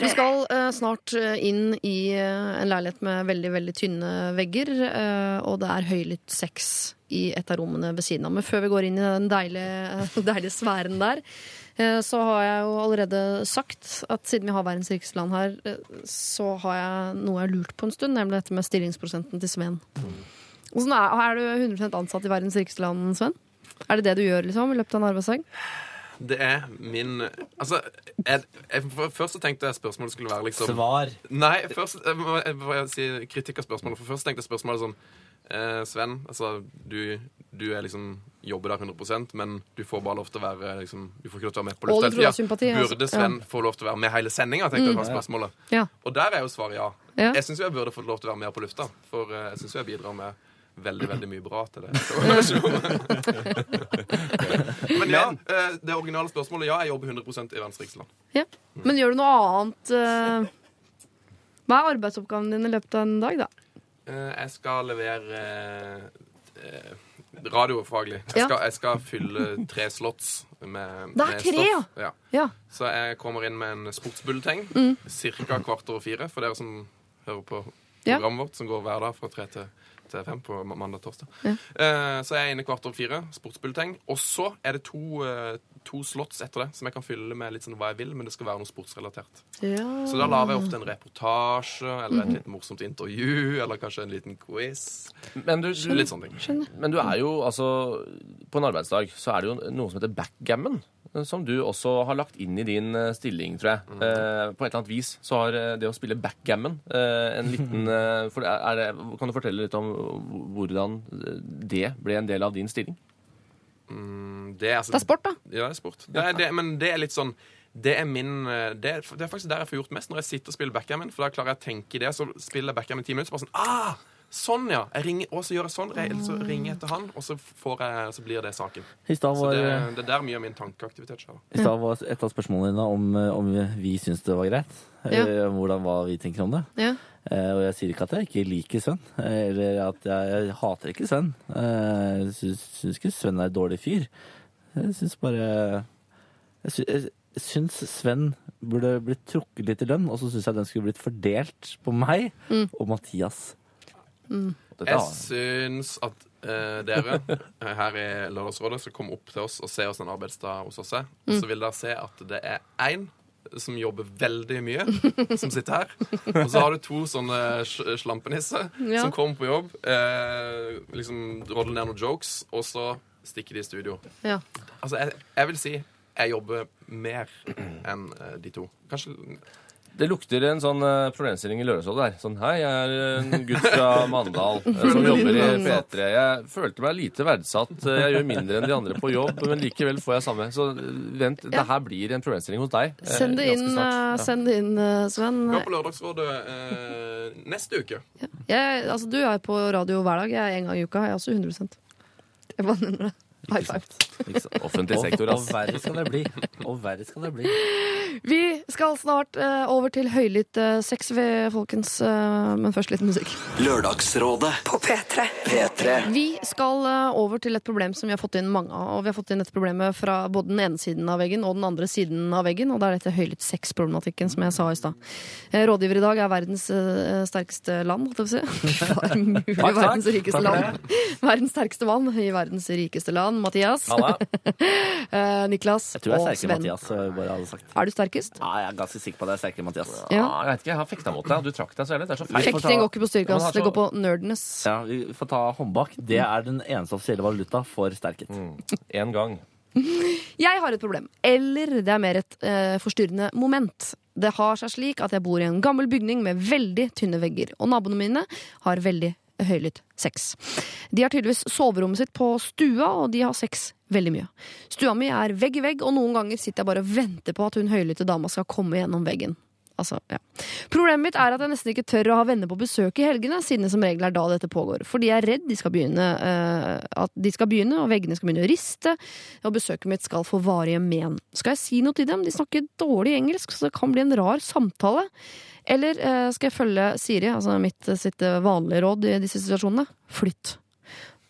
Vi skal eh, snart eh, inn i eh, en leilighet med veldig veldig tynne vegger, eh, og det er høylytt sex i et av rommene ved siden av. Men før vi går inn i den deilige, deilige sfæren der, så har jeg jo allerede sagt at siden vi har verdens rikeste land her, eh, så har jeg noe jeg har lurt på en stund, nemlig dette med stillingsprosenten til Sven. Hvordan er, er du 100 ansatt i verdens rikeste land, Sven? Er det det du gjør liksom, i løpet av en arbeidsdag? Det er min Altså, jeg, jeg, først så tenkte jeg spørsmålet skulle være liksom Svar. Nei, først jeg må, jeg må si kritikk av spørsmålet. For først tenkte jeg spørsmålet sånn eh, Sven, altså du, du er liksom jobber der 100% men du får bare lov til å være liksom, Du får ikke lov til å være med på luftet. lufta altså. Burde Sven få lov til å være med hele sendinga, Mm. Ja. Og der er jo svaret ja. Ja. Jeg syns jeg burde fått lov til å være med på lufta, for eh, jeg syns jeg bidrar med veldig, veldig mye bra til det. Men ja, eh, det originale spørsmålet ja, jeg jobber 100% i Venstre. Ja. Men gjør du noe annet eh, Hva er arbeidsoppgaven din i løpet av en dag, da? Eh, Jeg skal levere radiofaglig. Jeg, skal, jeg skal fylle tre slots med, Det er med tre, stoff. Ja. Ja. Så jeg kommer inn med en sportsbulleteng Mm. ca. kvart over fire, for dere som hører på programmet vårt, som går hver dag fra tre til, til fem på mandag-torsdag. Ja. Uh, Så jeg er inne kvart over fire, sportsbulleteng. Og så er det to, eh, to slots etter det som jeg kan fylle med litt sånn hva jeg vil, men det skal være noe sportsrelatert. Ja. Så da lager jeg ofte en reportasje, eller Mhm. et litt morsomt intervju, eller kanskje en liten quiz. Men du, skjønner, Litt sånne ting. men du er jo altså På en arbeidsdag så er det jo noe som heter backgammon. Som du også har lagt inn i din eh, stilling, tror jeg. Eh, på et eller annet vis så har eh, det å spille backgammon eh, en liten eh, for er er det, Kan du fortelle litt om hvordan det ble en del av din stilling? Mm, Det er, altså, Det er sport, da. Ja, det er sport. Det er, det, men det er litt sånn det er, min, eh, det, er, det er faktisk der jeg får gjort mest, når jeg sitter og spiller backgammon. For da klarer jeg å tenke i det, så spiller jeg backgammon i ti minutter, så bare sånn ah! Sånn, ja. Jeg ringer, og så gjør jeg sånn. Så ringer jeg etter han, og så, får jeg, så blir det saken. I stad Så det, det er der mye av min tankeaktivitet skjer. i stad var et av spørsmålene dine om, eh, om vi syns det var greit. Ja. Eh, Hvordan hva vi tenker om det. Ja. Eh, Og jeg sier ikke at jeg ikke liker Sven, eh, eller at jeg, jeg hater ikke Sven. Eh, Jeg syns, syns ikke Sven er en dårlig fyr. Jeg syns bare Jeg, sy syns Sven burde blitt trukket litt i lønn, og så syns jeg den skulle blitt fordelt på meg og Mathias. Mm. Jeg syns at eh, dere her i Lørdagsrådet skal komme opp til oss og se oss en arbeidsdag hos oss er. Og så vil dere se at det er én som jobber veldig mye, som sitter her. Og så har du to sånne slampenisser Ja. som kommer på jobb, eh, liksom rodler ned noen jokes, og så stikker de i studio. Ja. Altså, jeg, jeg vil si jeg jobber mer enn eh, de to. Kanskje Det lukter en sånn eh, problemstilling i Lørdagsrådet der. Sånn hei, jeg er en gutt fra Mandal eh, som jobber i P3. Jeg følte meg lite verdsatt. Eh, Jeg gjør mindre enn de andre på jobb, men likevel får jeg samme. Så eh, vent, det her blir en problemstilling hos deg. eh, Send det ganske inn, snart. eh, send det inn eh, Sven. Hør på Lørdagsrådet eh, neste uke. Jeg, altså, du er på radio hver dag. Jeg er en gang i uka. Jeg er også 100 Jeg bare nevner det. High five. Offentlig sektor, Og ass. verre skal det bli. Og verre skal det bli. Vi skal snart uh, over til høylytt uh, sex, ved, folkens. Uh, men først litt musikk. Lørdagsrådet På P3. P3 Vi skal over til et problem som vi har fått inn mange av. Og vi har fått inn dette problemet fra både den ene siden av veggen og den andre siden av veggen. Og det er dette høylytt sex-problematikken som jeg sa i stad. Rådgiver i dag er verdens sterkeste land, holdt jeg på å si. Mulig verdens rikeste land. Verdens sterkeste mann i verdens rikeste land. Mathias. Halla. Eh, Niklas Jeg tror jeg er og sterkere Sven. Mathias. bare hadde sagt. Er du sterkest? Ja, jeg er ganske sikker på at jeg er sterkere enn Mathias. Ja. Ja, jeg vet ikke, jeg har fekta mot deg, og du trakk deg så jævlig. Det er så feil. Fekting går ikke på styrke, ass. styrkast, det går på nerdness. Ja, Vi får ta håndbak. Det er den eneste offisielle valuta for sterkhet. En gang. Jeg har et problem. Eller det er mer et eh, forstyrrende moment. Det har seg slik at jeg bor i en gammel bygning med veldig tynne vegger, og naboene mine har veldig høylytt sex. De har tydeligvis soverommet sitt på stua, og de har sex veldig mye. Stua mi er vegg i vegg, og noen ganger sitter jeg bare og venter på at hun høylytte dama skal komme gjennom veggen. Altså, ja. Problemet mitt er at jeg nesten ikke tør å ha venner på besøk i helgene, siden det som regel er da dette pågår. Fordi jeg er redd de skal begynne, uh, at de skal begynne, og veggene skal begynne å riste, og besøket mitt skal få varige men. Skal jeg si noe til dem? De snakker dårlig engelsk, så det kan bli en rar samtale. Eller eh, skal jeg følge Siri, altså mitt eh, sitt eh, vanlige råd i disse situasjonene? Flytt.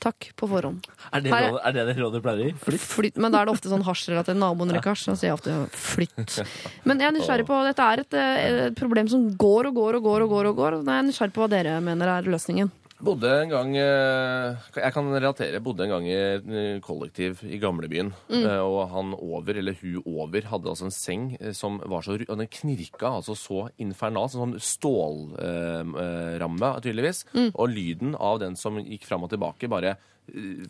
Takk på forhånd. Er det, råd, er- det det rådet du pleier å gi? Flytt? Flytt. Men da er det ofte sånn hasjrelatert. Naboen rykker hasj, så sier jeg ofte flytt. Men jeg er nysgjerrig på Dette er et, et problem som går og går og går. og går og går. Jeg er nysgjerrig på hva dere mener er løsningen. Bodde en gang eh, Jeg kan relatere. Bodde en gang i eh, kollektiv i gamlebyen. Mm. Og han over, eller hun over, hadde altså en seng eh, som var så Og den knirka altså så infernalt. Sånn stålramme, tydeligvis. Og lyden av den som gikk fram og tilbake, bare eh,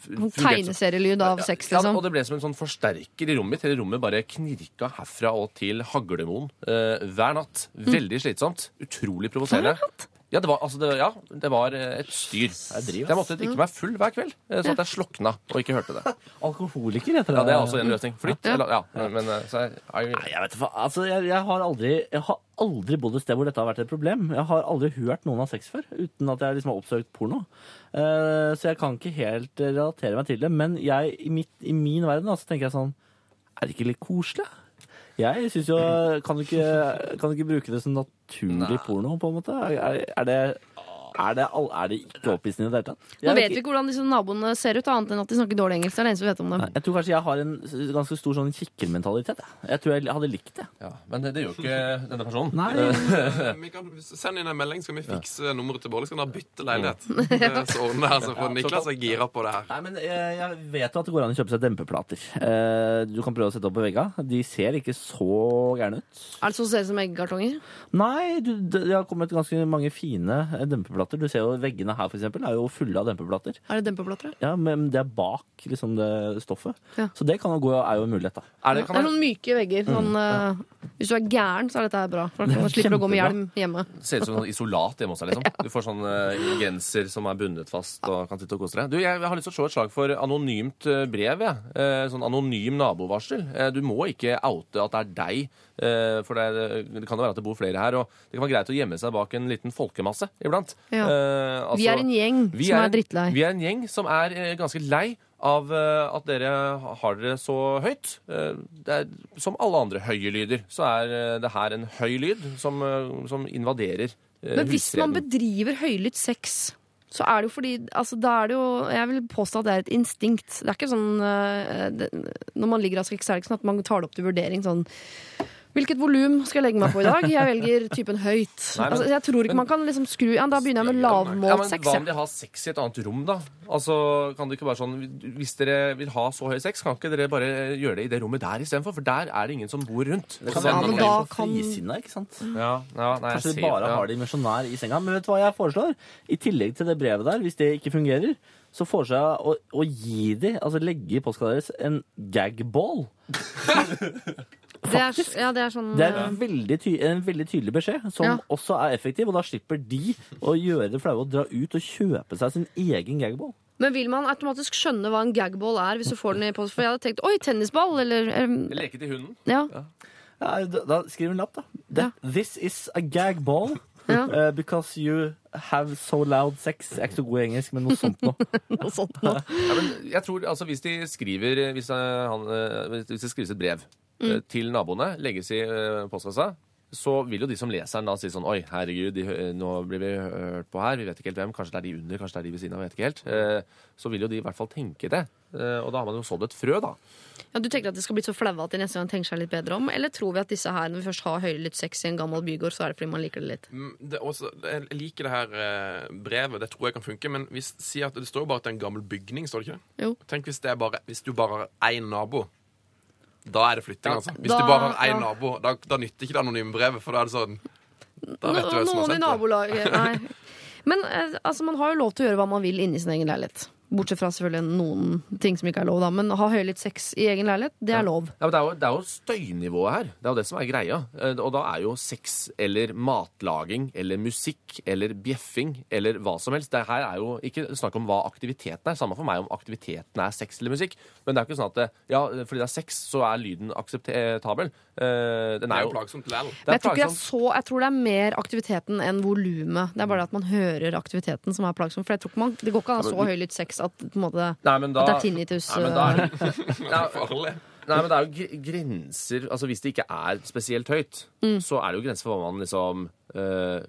Sånn tegneserielyd av sex, Ja, liksom. og det ble som en sånn forsterker i rommet mitt. Hele rommet bare knirka herfra og til Haglemoen eh, hver natt. Veldig slitsomt. Utrolig provoserende. Ja, det var, altså, det, ja, det var eh, et styr. driv, Jeg måtte drikke meg full hver kveld, eh, sånn at jeg slokna og ikke hørte det. Alkoholiker heter det. Ja, Det er også en løsning. Flytt. Eller, ja, men eh, så jeg, Nei, jeg, jeg vet ikke, altså, jeg, jeg, har aldri, jeg har aldri bodd et sted hvor dette har vært et problem. Jeg har aldri hørt noen ha sex før, uten at jeg liksom har oppsøkt porno. Uh, så jeg kan ikke helt relatere meg til det. Men jeg, i, mitt, i min verden da, så tenker jeg sånn Er det ikke litt koselig? Jeg synes jo Kan du ikke, kan du ikke bruke det som naturlig porno, på en måte? Er, er det er det, all- er det ikke opphissende i det hele tatt? Nå vet vi ikke hvordan disse naboene ser ut, annet enn at de snakker dårlig engelsk. Det er det eneste vi vet om dem. Nei, Jeg tror kanskje jeg har en ganske stor sånn kikkermentalitet. Jeg. jeg tror jeg hadde likt det. ja, men det, det gjør jo ikke denne personen. Nei, Eh, Vi kan sende inn en melding, skal vi fikse nummeret til Bård. Skal dere bytte leilighet? Eh, Så ordner det altså, for Niklas er gira på det her. Nei, men jeg, jeg vet jo at det går an å kjøpe seg dempeplater. Eh, du kan prøve å sette opp på vegga. De ser ikke så gærne ut. Er det sånn som ser ut som eggkartonger? Nei, du, det det har kommet ganske mange fine eh, dempeplater. Du ser jo veggene her for eksempel, er jo fulle av dempeplater. Er det dempeplater? Ja, Men det er bak liksom det stoffet. Ja. Så det kan jo gå, er jo en mulighet, da. Er det, Det er sånn myke vegger. Sånn, eh, hvis du er gæren, så er dette her bra. For da slipper du å gå med hjelm hjemme. ser ut som sånn isolat hjemme hos deg, liksom. Du får sånn eh, genser som er bundet fast og kan sitte og kose deg. Du, jeg har lyst til å slå et slag for anonymt eh, brev, Ja. Eh, Sånn anonym nabovarsel. Du må ikke oute at det er deg, eh, for det, det kan jo være at det bor flere her, og det kan være greit å gjemme seg bak en liten folkemasse iblant. Ja. Eh, altså, Vi er en gjeng som er en- drittlei. Vi er en gjeng som er eh, ganske lei av eh, at dere har dere så høyt. Det er, som alle andre høye lyder, så er det her en høy lyd som, som invaderer Men hvis man bedriver høylytt sex, så er det jo fordi altså, Da er det jo Jeg vil påstå at det er et instinkt. Det er ikke sånn det, Når man ligger av sex, så er det ikke sånn at man tar det opp til vurdering sånn Hvilket volum skal jeg legge meg på i dag? Jeg velger typen høyt. Nei, men- altså, jeg tror ikke man kan liksom skru ja, Da begynner jeg med ja, lavmålt men sex. Hva om de har sex i et annet rom, da? Altså, kan det ikke være sånn, Hvis dere vil ha så høy sex, kan ikke dere bare gjøre det i det rommet der istedenfor? For der er det ingen som bor rundt. Det kan Ja, men man da kan- frisinna, ikke sant? ja, ja, nei, Kanskje de bare ja. har de misjonær i senga. Men vet du hva jeg foreslår? I tillegg til det brevet der, hvis det ikke fungerer, så foreslår jeg å, å gi de, altså legge i postkassa deres, en gagball. Det er, ja, det er sånn Det er en veldig, ty en veldig tydelig beskjed, som Ja. også er effektiv. Og da slipper de å gjøre det flaue og dra ut og kjøpe seg sin egen gagball. Men vil man automatisk skjønne hva en gagball er hvis du får den i posten? For jeg hadde tenkt oi, tennisball, eller um... Leke til hunden. Ja. Ja, da, da skriv en lapp, da. That, This is a gagball. Ja. Uh, because you have so loud sex. Jeg er ikke så god i engelsk, men noe sånt noe. Noe sånt noe. Ja, men jeg tror, altså Hvis de skriver hvis, eh, han, eh, hvis det skrives et brev eh, til naboene, legges i eh, postkassa, så vil jo de som leser den da si sånn Oi, herregud, de, nå blir vi hørt på her. Vi vet ikke helt hvem. Kanskje det er de under, kanskje det er de ved siden av. vi vet ikke helt. Eh, Så vil jo de i hvert fall tenke det. Eh, Og da har man jo sådd et frø, da. Ja, du tenker at de skal bli så flaue at de neste gang tenker seg litt bedre om? Eller tror vi at disse her, når vi først har høylytt sex i en gammel bygård, så er det fordi man liker det litt? Mm, Det også, jeg liker det her eh, brevet. Det tror jeg kan funke. Men hvis, si at det står jo bare at det er en gammel bygning. står det ikke det? Jo. Tenk hvis, det er bare, hvis du bare har én nabo. Da er det flytting, altså. Hvis Da- du bare har én ja. nabo, da, da nytter ikke det anonyme brevet. For da er det sånn Da vet du hvem som har Noen i nabolaget Nei. Men eh, altså, man har jo lov til å gjøre hva man vil inni sin egen leilighet. Bortsett fra selvfølgelig noen ting som ikke er lov, da. Men å ha høylytt sex i egen leilighet, det er lov. Ja, men det, er jo, det er jo støynivået her. Det er jo det som er greia. Eh, Og da er jo sex eller matlaging eller musikk eller bjeffing eller hva som helst. Det her er jo ikke snakk om hva aktiviteten er. Samme for meg om aktiviteten er sex eller musikk. Men det er jo ikke sånn at det, ja, fordi det er sex, så er lyden akseptabel. Eh, Den Det er er jo plagsomt likevel. er jeg tror, det er plagsomt. så, jeg tror det er mer aktiviteten enn volumet. Det er bare det at man hører aktiviteten som er plagsom. For jeg tror ikke man, det går ikke an å ha så høylytt sex at, på en måte, Nei, men da, at det er tinnitus. Nei, men da er, eh, ja, Farlig. Nei, men det er jo grenser Altså Hvis det ikke er spesielt høyt, Mm. så er det jo grenser for hva man liksom eh,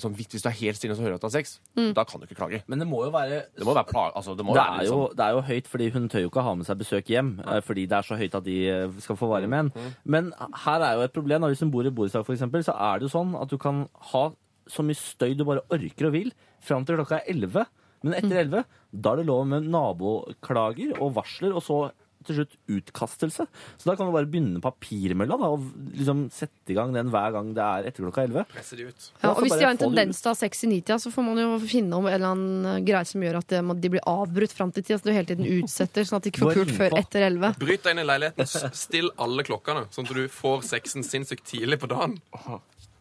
sånn, vidt- Hvis du er helt stille og så hører at du har sex, Mm. da kan du ikke klage. Men det må jo være Det må være plag... Altså, det må det være er, jo, liksom det er jo høyt, fordi hun tør jo ikke ha med seg besøk hjem. eh, Fordi det er så høyt at de eh, skal få være med en. Men her er jo et problem. Hvis hun bor i borettslag, for eksempel, så er det jo sånn at du kan ha så mye støy du bare orker og vil, fram til klokka er 11. Men etter 11, da er det lov med naboklager og varsler, og så til slutt utkastelse. Så da kan du bare begynne papirmølla da, og liksom sette i gang den hver gang det er etter klokka 11. Presser de ut. Ja, og hvis de har en tendens til å ha sex i nitida, så får man jo finne om en eller annen greie som gjør at det- de blir avbrutt fram til tida, Så du hele tiden utsetter, sånn at de ikke får pult før etter elleve. Bryt deg inn i leiligheten, still alle klokkene, sånn at du får sexen sinnssykt tidlig på dagen.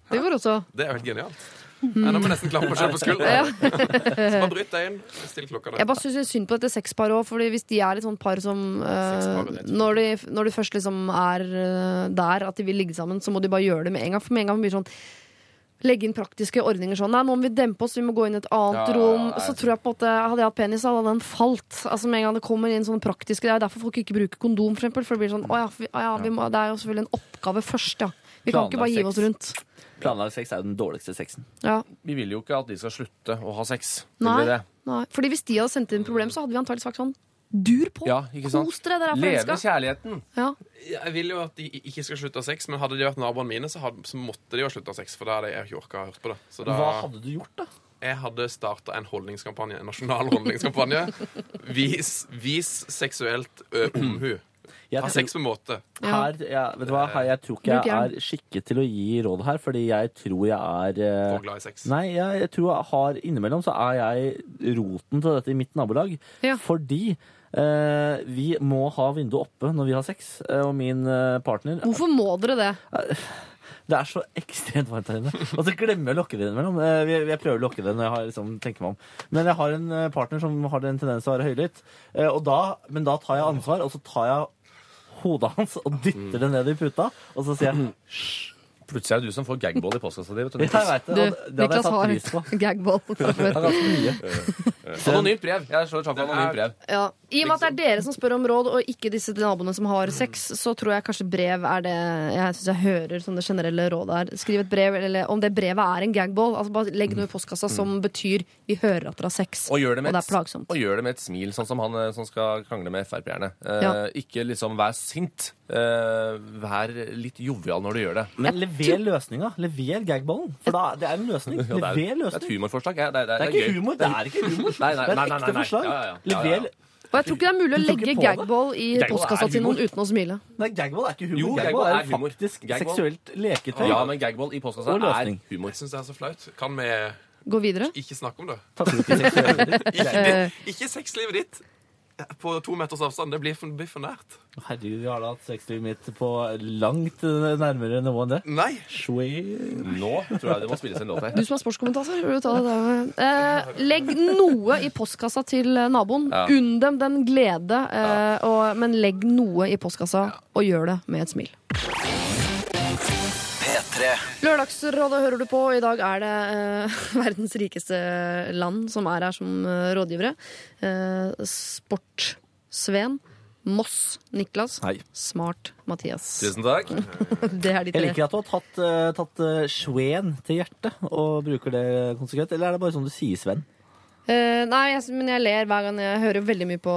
Det går også. Det er jo helt genialt. Nå må jeg nesten klappe meg selv på skulderen. Så bare bryt deg inn, still klokkene. Jeg bare syns synd på dette sexparet òg, Fordi hvis de er et sånt par som eh, Sexparet, det tror jeg. når, de, når de først liksom er eh, der at de vil ligge sammen, så må de bare gjøre det med en gang. For med en gang blir det sånn Legge inn praktiske ordninger sånn Nei, nå må vi dempe oss, vi må gå inn i et annet Ja, rom. nei. Så tror jeg på at eh, Hadde jeg hatt penis, så hadde den falt. Altså Med en gang det kommer inn sånne praktiske Det er derfor folk ikke bruker kondom, for eksempel. For det blir sånn Å ja, vi, å ja vi må, det er jo selvfølgelig en oppgave først, ja. Vi kan ikke bare gi oss rundt. Planlagt sex er jo den dårligste sexen. Ja. Vi vil jo ikke at de skal slutte å ha sex. Nei. det? Nei. Fordi hvis de hadde sendt inn problem, så hadde vi antakelig sagt sånn Dur på! Ja, ikke sant? Kos dere, dere er Leve forelska. kjærligheten. Ja. Jeg vil jo at de ikke skal slutte å ha sex, men hadde de vært naboene mine, så, hadde, så måtte de jo slutte å ha sex. For da hadde jeg ikke orka å høre på det. Så da, Hva hadde du gjort, da? Jeg hadde starta en holdningskampanje, en nasjonal holdningskampanje. Vis, vis seksuelt ø, omhu. Jeg Ha sex med måte. Her, ja, vet du hva? Her, jeg tror ikke jeg er skikket til å gi råd her, fordi jeg tror jeg er eh, For glad i sex. Nei, jeg, jeg tror jeg har innimellom så er jeg roten til dette i mitt nabolag. Ja. Fordi eh, vi må ha vinduet oppe når vi har sex, eh, og min eh, partner Hvorfor må dere det? Det er så ekstremt varmt her inne. Og så glemmer jeg å lukke det innimellom. Eh, Jeg, jeg prøver å lukke det når jeg har, liksom, tenker meg om. Men jeg har en eh, partner som har den tendens til å være høylytt. eh, da, men da tar jeg ansvar, og så tar jeg hodet hans og dytter det ned i puta, og så sier jeg hysj. Plutselig er det du som får gagball i postkassa di. vet. Jeg vet det, Du, og det hadde jeg Niklas satt har pris på. gagball. Det er ganske mye. Anonymt brev. Jeg slår slag for anonymt brev. Ja. I og med at det er dere som spør om råd, og ikke disse naboene som har sex, så tror jeg kanskje brev er det jeg synes jeg hører som det generelle rådet er. Skriv et brev, eller om det brevet er en gagball. Altså bare Legg noe i postkassa som betyr 'vi hører at dere har sex'. Og gjør, det med Og det er plagsomt. og gjør det med et smil, sånn som han eh, som skal krangle med Frp-erne. Eh, Ja. Ikke liksom vær sint. Eh, vær litt jovial når du gjør det. Men lever løsninga. Lever gagballen. For da, det er en løsning. Ja, det, Lever er, det er et humorforslag. Ja, det, det, Det er det er ikke gøy. humor. Det er ikke humor. Nei, nei, Det er et ekte forslag. Lever Og jeg tror ikke det er mulig å legge gagball i postkassa til noen uten å smile. Nei, gagball er ikke humor. Jo, gagball, gagball er er humor. faktisk Gagball. seksuelt leketøy. Ja, men gagball i postkassa er humor. Jeg syns det er så flaut. Kan vi Gå videre. ikke snakke om det? Ikke, ikke sexlivet ditt på to meters avstand. Det blir for, blir for nært. Herregud, vi har da hatt sexlivet mitt på langt nærmere nivå enn det. Nei. Sweet. Nå tror jeg det må spilles en låt her. Du som er sportskommentator, vil du ta det der? Eh, legg noe i postkassa til eh, naboen. Ja. Unn dem den glede, eh, og, men legg noe i postkassa, og gjør det med et smil. P3. Lørdagsrådet hører du på. I dag er det eh, verdens rikeste land som er her som eh, rådgivere. Eh, Sport-Sven. Moss Niklas. Hei. Smart Mathias. Tusen takk. Det er de Jeg liker at du har tatt, uh, tatt uh, Sveen til hjertet og bruker det konsekvent. Eller er det bare sånn du sier Sven? Eh, nei, jeg, men jeg ler hver gang jeg hører veldig mye på,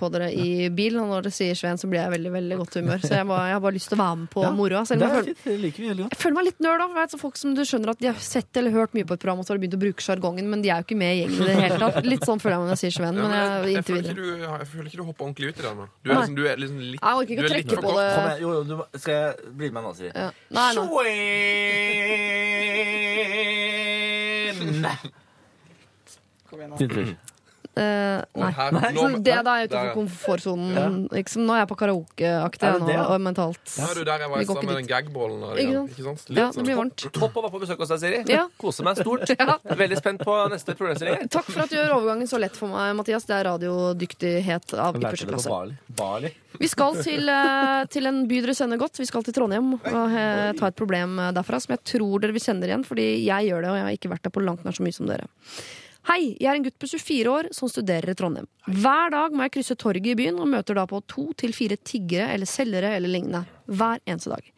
på dere i bil. Og når dere sier Sveen, så blir jeg veldig veldig godt humør. Så jeg, bare, jeg har bare lyst til å være med på Ja, moroa. Jeg, jeg jeg føler meg litt nerd òg. Så folk som du skjønner at de har sett eller hørt mye på et program og så har de begynt å bruke sjargongen, men de er jo ikke med i gjengen i det hele tatt. Litt sånn føler jeg meg når jeg sier Sveen. Ja, Men jeg, jeg, jeg, føler ikke du, jeg føler ikke du hopper ordentlig ut i det nå. Du er liksom, du er liksom litt Jeg orker ikke å trekke på det. Kom jo, jo, du, skal jeg bli med nå, Siri? Ja. Nei, nei. Sven! Din tur. Eh, nei. Her- Nei, nå- Så det da er der, utenfor komfortsonen. Ikke som- Nå er jeg på karaokeaktig Er det nå, det, og mentalt. Nå er du der jeg var Vi går stad ikke med den dit. gagballen. Ikke sant? Ikke sant? Ja, det sånn. blir varmt. Topp å være på besøk hos deg, Siri. Ja. Koser meg stort. Ja. Veldig spent på neste problemstilling. Takk for at du gjør overgangen så lett for meg, Mathias. Det er radiodyktighet av ypperste klasse. Bali. Bali. Vi skal til, eh, til en by dere kjenner godt. Vi skal til Trondheim og eh, ta et problem eh, derfra som jeg tror dere vil kjenne igjen, fordi jeg gjør det, og jeg har ikke vært der på langt nær så mye som dere. Hei, jeg er en gutt på 24 år som studerer i Trondheim. Hver dag må jeg krysse torget i byen og møter da på to til fire tiggere eller selgere eller lignende. Hver eneste dag.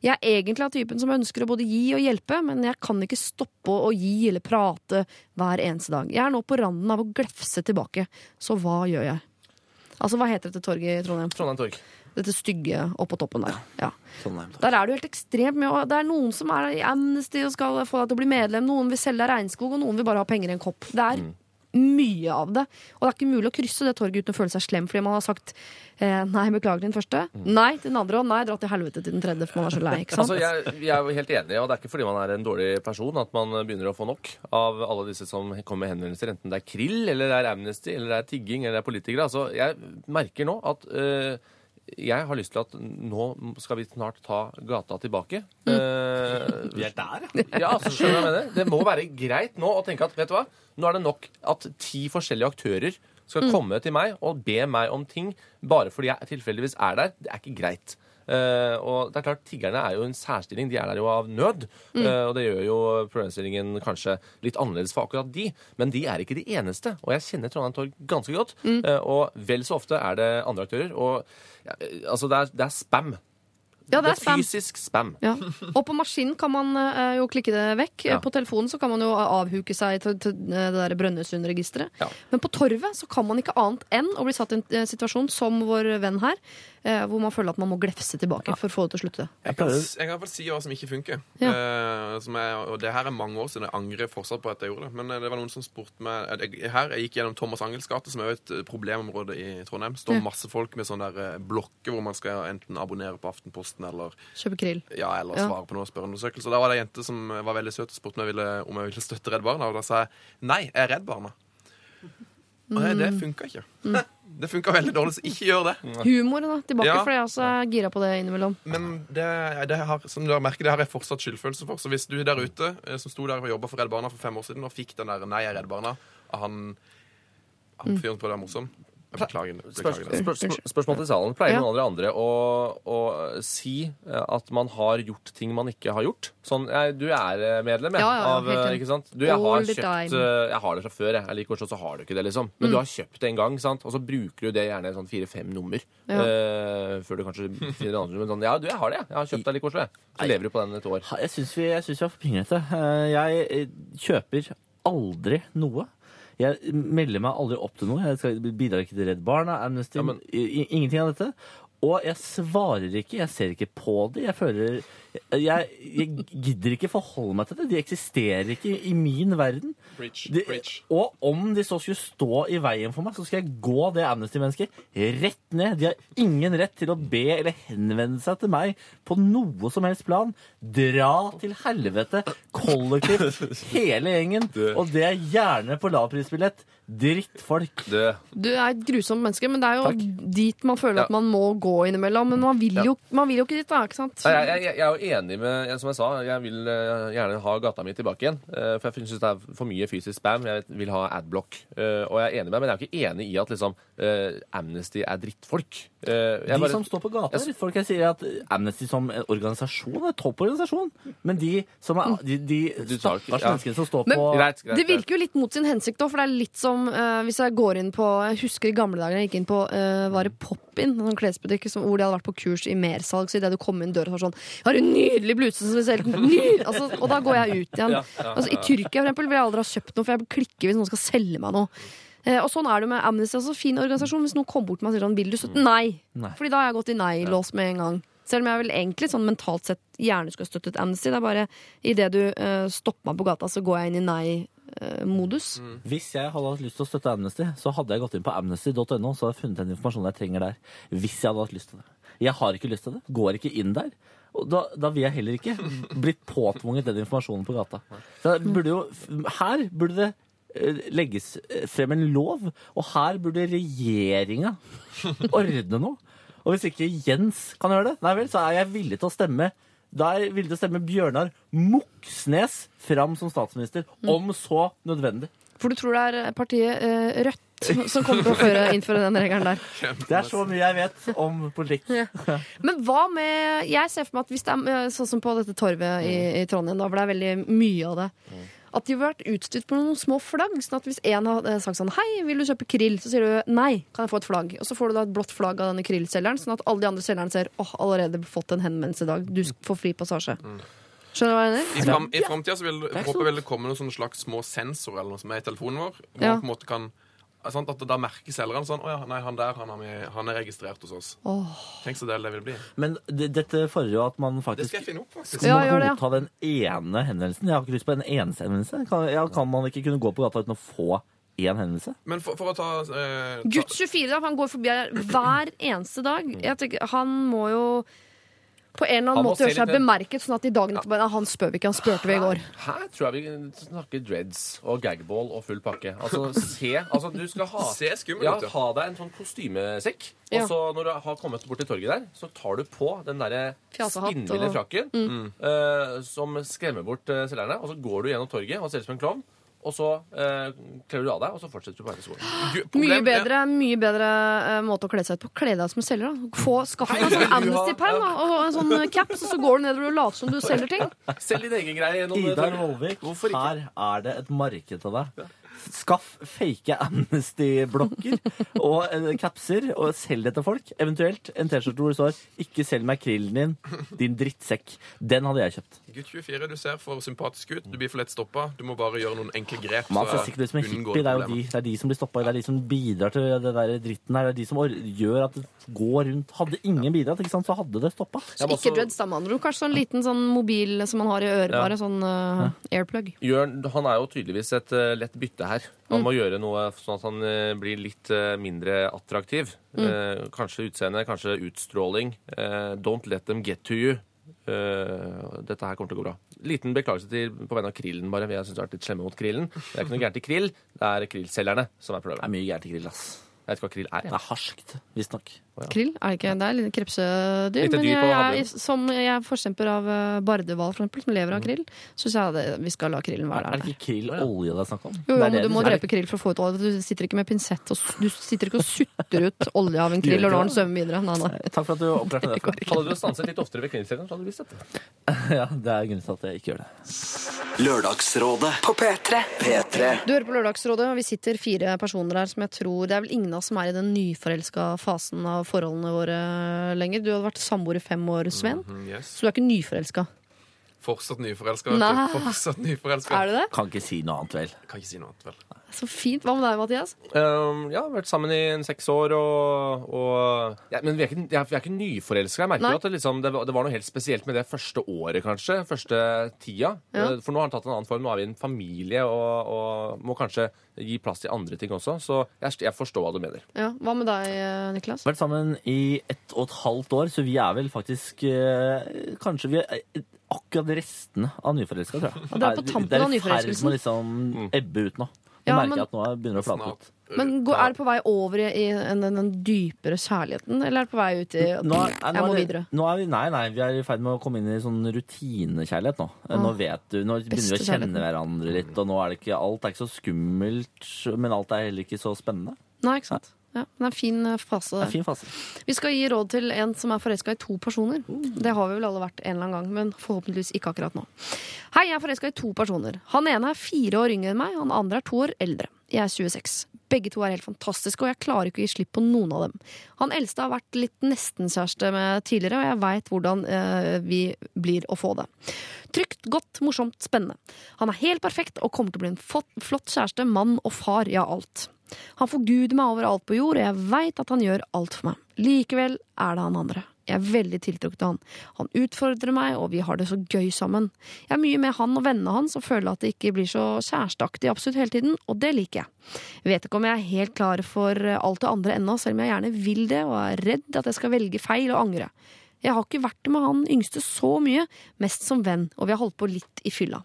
Jeg er egentlig av typen som ønsker å både gi og hjelpe, men jeg kan ikke stoppe å gi eller prate hver eneste dag. Jeg er nå på randen av å glefse tilbake. Så hva gjør jeg? Altså, hva heter dette torget i Trondheim? Trondheim Torg. Dette stygge oppå toppen der. Ja. Der er du helt ekstremt med, Det er noen som er i Amnesty og skal få deg til å bli medlem. Noen vil selge deg regnskog, og noen vil bare ha penger i en kopp. Det er mye av det. Og det er ikke mulig å krysse det torget uten å føle seg slem, fordi man har sagt eh, nei, beklager den første, nei til den andre, og nei, dra til helvete til den tredje, for man er så lei. ikke sant? Altså, jeg, jeg er jo helt enig, og det er ikke fordi man er en dårlig person at man begynner å få nok av alle disse som kommer med henvendelser, enten det er krill, eller det er Amnesty, eller det er tigging, eller det er politikere. Altså, jeg merker nå at øh, jeg har lyst til at nå skal vi snart ta gata tilbake. Eh, Vi er der, ja. ja, altså, skjønner jeg mener? Det må være greit nå å tenke at vet du hva? Nå er det nok at ti forskjellige aktører skal komme til meg og be meg om ting bare fordi jeg tilfeldigvis er der. Det er ikke greit. Eh, og det er klart, Tiggerne er jo en særstilling. De er der jo av nød. Eh, og det gjør jo problemstillingen kanskje litt annerledes for akkurat de. Men de er ikke de eneste. Og jeg kjenner Trondheim Torg ganske godt. Eh, og vel så ofte er det andre aktører. Og ja, altså, det er, det er spam. Ja, det er spam. fysisk spam. Ja. Og på maskinen kan man uh, jo klikke det vekk. Ja. På telefonen så kan man jo avhuke seg til, til det der Brønnøysund-registeret. Ja. Men på Torvet så kan man ikke annet enn å bli satt i en situasjon som vår venn her, hvor man føler at man må glefse tilbake for å få det til å slutte. Jeg kan, jeg kan i hvert fall si hva som ikke funker. Ja. Eh, som er, og det her er mange år siden. Jeg angrer fortsatt på at jeg gjorde det. Men eh, det var noen som spurte meg eh, jeg, Her jeg gikk gjennom Thomas Angels gate, som er jo et eh, problemområde i Trondheim. Står Ja. masse folk med sånne der eh, blokker hvor man skal enten abonnere på Aftenposten eller, Kjøpe krill. ja, eller Ja. svare på noen spørreundersøkelser. Da var det ei jente som var veldig søt og spurte meg om jeg ville, om jeg ville støtte Redd Barna. Og da sa jeg nei, jeg er Redd Barna. Og det, det funka ikke. Det funka veldig dårlig, så ikke gjør det. Humor, da. Tilbake, Ja. for jeg også er gira på det innimellom. Men det, det har, som dere merker, det har jeg fortsatt skyldfølelse for. Så hvis du der ute eh, som sto der og jobba for Redd Barna for fem år siden og fikk den der 'Nei, jeg er Redd Barna' av han, han fyren på det er morsom, beklager. Beklager det. spørs, spør, spørsmål til salen. Pleier Ja. noen av dere andre å, å si eh, at man har gjort ting man ikke har gjort? Sånn, jeg, Du er eh, medlem jeg, Ja, ja, ja, av eh, ikke sant? Du, jeg, har kjøpt, jeg har det fra før, jeg. jeg liker også så har du ikke det, liksom. Men du har kjøpt det en gang, sant? og så bruker du det gjerne sånn fire-fem nummer. Ja. Uh, før du kanskje finner andre. Men sånn, ja, du, jeg har det, jeg. Jeg har kjøpt det like Oslo, jeg. Så lever du på den et år. Jeg syns vi, jeg synes vi er for pinglete. Jeg kjøper aldri noe. Jeg melder meg aldri opp til noe. Jeg skal, bidrar ikke til Redd Barna, Amnesty, Ja, men- ingenting av dette. Og jeg svarer ikke, jeg ser ikke på det. Jeg føler Jeg, jeg gidder ikke forholde meg til det. De eksisterer ikke i min verden. Bridge, De, og om de så skulle stå i veien for meg, så skal jeg gå det Amnesty-mennesket rett ned. De har ingen rett til å be eller henvende seg til meg på noe som helst plan. Dra til helvete kollektivt, hele gjengen. Og det er gjerne på lavprisbillett. Drittfolk. Du, Du er et grusomt menneske, men det er jo Takk. dit man føler Ja. at man må gå innimellom. Men man vil jo, man vil jo ikke dit, da. ikke sant? Jeg, jeg, jeg er jo enig med Som jeg sa, jeg vil eh, gjerne ha gata mi tilbake igjen. eh, for jeg syns det er for mye fysisk spam. Jeg vil ha adblock. Eh, og jeg er enig med deg, men jeg er jo ikke enig i at liksom, Amnesty er drittfolk. Eh, jeg De bare- som står på gata, jeg, folk Jeg sier at Amnesty som en organisasjon er en topporganisasjon. Men de som er de, de stakkars ja. menneskene som står Men- på Greit, greit, Det virker jo litt mot sin hensikt òg, for det er litt som uh, hvis jeg går inn på Jeg husker i gamle dager jeg gikk inn på uh, Var det Pop-In, en sånn klesbutikk hvor de hadde vært på kurs i mersalg. Så idet du kom inn døra, så var det sånn Jeg har en nydelig bluse som ser helt! Nydelig! Altså, og da går jeg ut igjen. Ja, ja, Altså, I Tyrkia for eksempel, vil jeg aldri ha kjøpt noe, for jeg klikker hvis noen skal selge meg noe. Eh, og sånn er det med Amnesty. Altså, fin organisasjon. Hvis noen kommer bort til meg og sier sånn, vil du støtte? Nei. Nei. Fordi da har jeg gått i nei-lås med en gang. Selv om jeg vel egentlig sånn mentalt sett gjerne skulle støttet Amnesty. Det er bare idet du uh, stopper meg på gata, så går jeg inn i nei-modus. Hvis jeg hadde hatt lyst til å støtte Amnesty, så hadde jeg gått inn på amnesty.no så hadde jeg funnet den informasjonen jeg trenger der. Hvis jeg hadde hatt lyst til det. Jeg har ikke lyst til det. Går ikke inn der. Og da, da vil jeg heller ikke blitt påtvunget den informasjonen på gata. Så burde jo, her burde det eh, legges eh, frem en lov, og her burde regjeringa ordne noe. Og hvis ikke Jens kan gjøre det, nei vel, så er jeg villig til å stemme da er jeg villig til å stemme Bjørnar Moxnes fram som statsminister, om så nødvendig. For du tror det er partiet eh, Rødt som kommer til å føre, innføre den regelen der. Det er så mye jeg vet om politikk. Men hva med Jeg ser for meg at hvis det er eh, sånn som på dette torvet i, i Trondheim, da, hvor det er veldig mye av det At de har vært utstyrt på noen små flagg. Sånn at hvis én har eh, sagt sånn Hei, vil du kjøpe krill? Så sier du nei, kan jeg få et flagg? Og så får du da et blått flagg av denne krillselgeren, sånn at alle de andre selgerne ser åh, allerede fått en henvendelse i dag. Du får fri passasje. Skjønner du hva jeg mener? I, fram, i framtida så vil, er håper vel det komme noen slags små sensorer eller noe som er i telefonen vår. Hvor Ja. man på en måte kan sant, At da merker selgeren sånn Å ja, nei, han der han er, med, han er registrert hos oss. Oh. Tenk så del det vil bli. Men det, dette fordrer jo at man faktisk Det skal jeg finne opp, faktisk. skal man ja. godta den ene henvendelsen. Jeg har ikke lyst på en eneste henvendelse. Kan, ja, kan man ikke kunne gå på gata uten å få én henvendelse? Men for, for å ta, eh, ta Gutt 24, da, han går forbi her hver eneste dag. Jeg tenker, Han må jo på en eller annen måte gjøre seg litt- bemerket, sånn at i dagen etterpå ja. Han spør vi ikke, han spurte vi i går. Her tror jeg vi snakker dreads og gagball og full pakke. Altså, se Altså, du skal ha Se skummel ja, ha deg en sånn kostymesekk. Ja. Og så når du har kommet bort til torget der, så tar du på den derre spinnville og- frakken uh, som skremmer bort uh, selgerne. Og så går du gjennom torget og ser ut som en klovn. Og så uh, kler du av deg, og så fortsetter du på vei til skolen. Mye bedre, mye bedre eh, måte å kle seg ut på. Kle deg ut som selger. da. Få, skaff deg en sånn Amnesty-perm og en sånn eh, caps, og så går du nedover og later som du selger ting. Selg din egen greie. Idar. Vollvik, her er det et marked til deg. Skaff fake Amnesty-blokker og eh, capser og selg det til folk. Eventuelt en T-skjorte hvor det står 'Ikke selg meg krillen din, din drittsekk'. Den hadde jeg kjøpt. Gutt 24, du ser for sympatisk ut. Du blir for lett stoppa. Du må bare gjøre noen enkle grep. Man ser sikkert ut som en hippie. Det er jo de, det er de som blir stoppa. Det er de som bidrar til det der dritten her. Det er de som gjør at det går rundt. Hadde ingen bidratt, ikke sant, så hadde det stoppa. Så Ikke Dread med. Kanskje sånn liten sånn mobil som man har i øret, bare. Sånn uh, airplug. Jørn han er jo tydeligvis et uh, lett bytte her. Han må gjøre noe sånn at han eh, blir litt eh, mindre attraktiv. Eh, kanskje utseende, kanskje utstråling. Eh, don't let them get to you. Eh, dette her kommer til å gå bra. Liten beklagelse til på vegne av Krillen, bare. Vi har syntes vært litt slemme mot Krillen. Det er ikke noe gærent i Krill, det er krillselgerne som er problemet. Det er mye gærent i Krill, ass. Jeg vet ikke hva Krill er. Det er harskt, visstnok. Krill? Er det ikke det er litt krepsedyr? Litt Men jeg, jeg, som jeg er forkjemper av eh, bardehval, for eksempel, som lever av krill, så syns jeg det, vi skal la krillen være der. Er det ikke krill olje det er snakk om? Jo, jo, men du må drepe krill for å få ut olje. Du sitter ikke med pinsett og du sitter ikke og sutter ut olje av en krill og lar den svømme videre. Nei, nei. Takk for at du oppklarte det. det Hadde du stanset litt oftere ved Krillserien, så hadde du visst dette. Ja, det er grunnen til at jeg ikke gjør det. Lørdagsrådet På P3. P3 Du hører på Lørdagsrådet, og vi sitter fire personer her som jeg tror Det er vel ingen av oss som er i den nyforelska fasen av forholdene våre lenger. Du hadde vært samboer i fem år, Sven, Mm, yes. så du er ikke nyforelska. Fortsatt nyforelska. Nei. Fortsatt nyforelska. Er du det? Kan ikke si noe annet, vel. Kan ikke si noe annet, vel. Så fint. Hva med deg, Mathias? Um, ja, vært sammen i en seks år, og, og ja, Men vi er ikke, jeg vi er ikke nyforelska. Jeg merker Nei. jo at det, liksom, det, var, det var noe helt spesielt med det første året, kanskje. Første tida. Ja. Eh, For nå har han tatt en annen form. Nå er vi en familie og, og må kanskje gi plass til andre ting også. Så jeg, jeg forstår hva du mener. Ja, Hva med deg, eh, Niklas? Vært sammen i ett og et halvt år, så vi er vel faktisk eh, Kanskje vi er eh, akkurat restene av nyforelska, tror jeg. Og det er på tampen det er i ferd med å liksom ebbe ut nå. Ja, merker men- jeg at nå begynner det å flate ut. Men går, Er det på vei over i, i en, den, den dypere kjærligheten, eller er det på vei ut i at Nå er, jeg må er videre? Nå er vi, nei, nei, vi er i ferd med å komme inn i sånn rutinekjærlighet nå. Ah. Nå vet du, nå begynner vi å kjenne hverandre litt, og nå er det ikke, alt er ikke så skummelt, men alt er heller ikke så spennende. Nei, ikke sant? Ja, det er en fin eh, fase. Det er en fin fase. Vi skal gi råd til en som er forelska i to personer. Det har vi vel alle vært en eller annen gang, men forhåpentligvis ikke akkurat nå. Hei, jeg er forelska i to personer. Han ene er fire år yngre enn meg, han andre er to år eldre. Jeg er 26. Begge to er helt fantastiske, og jeg klarer ikke å gi slipp på noen av dem. Han eldste har vært litt nesten-kjæreste med tidligere, og jeg veit hvordan eh, vi blir å få det. Trygt, godt, morsomt, spennende. Han er helt perfekt og kommer til å bli en flott kjæreste, mann og far, ja, alt. Han forguder meg over alt på jord, og jeg veit at han gjør alt for meg. Likevel er det han andre. Jeg er veldig tiltrukket av han. Han utfordrer meg, og vi har det så gøy sammen. Jeg er mye med han og vennene hans og føler at det ikke blir så kjæresteaktig absolutt hele tiden, og det liker jeg. Jeg vet ikke om jeg er helt klar for alt det andre ennå, selv om jeg gjerne vil det og er redd at jeg skal velge feil og angre. Jeg har ikke vært med han yngste så mye, mest som venn, og vi har holdt på litt i fylla.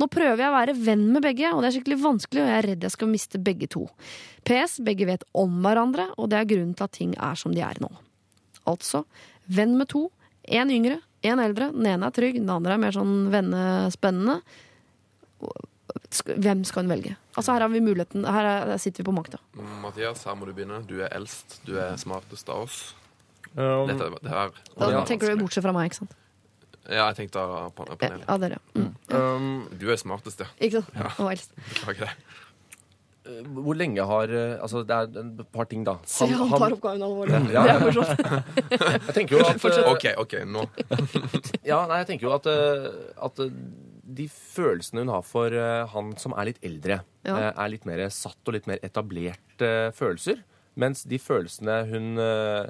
Nå prøver jeg å være venn med begge, og det er skikkelig vanskelig, og jeg er redd jeg skal miste begge to. PS, begge vet om hverandre, og det er grunnen til at ting er som de er nå. Altså, venn med to, én yngre, én eldre, den ene er trygg, den andre er mer sånn vennespennende. Hvem skal hun velge? Altså, her har vi muligheten, er, her sitter vi på makta. Mathias, her må du begynne. Du er eldst. Du er smartest av oss. Um, Dette, det her Da det er tenker du bortsett fra meg, ikke sant? Ja, jeg tenkte av panelet. Ja, ja. Mm. um, Du er smartest, ja. Ikke sant? Og eldst. Beklager det. hvor lenge har eh, Altså, det er et par ting, da. Se, han tar oppgaven alvorlig. Ja, Det er morsomt. Jeg tenker jo at eh, OK, OK, nå. Ja, nei, jeg tenker jo at, eh, at eh, de følelsene hun har for eh, han som er litt eldre, Ja. eh, er litt mer satt og litt mer etablert eh, følelser. Mens de følelsene hun eh,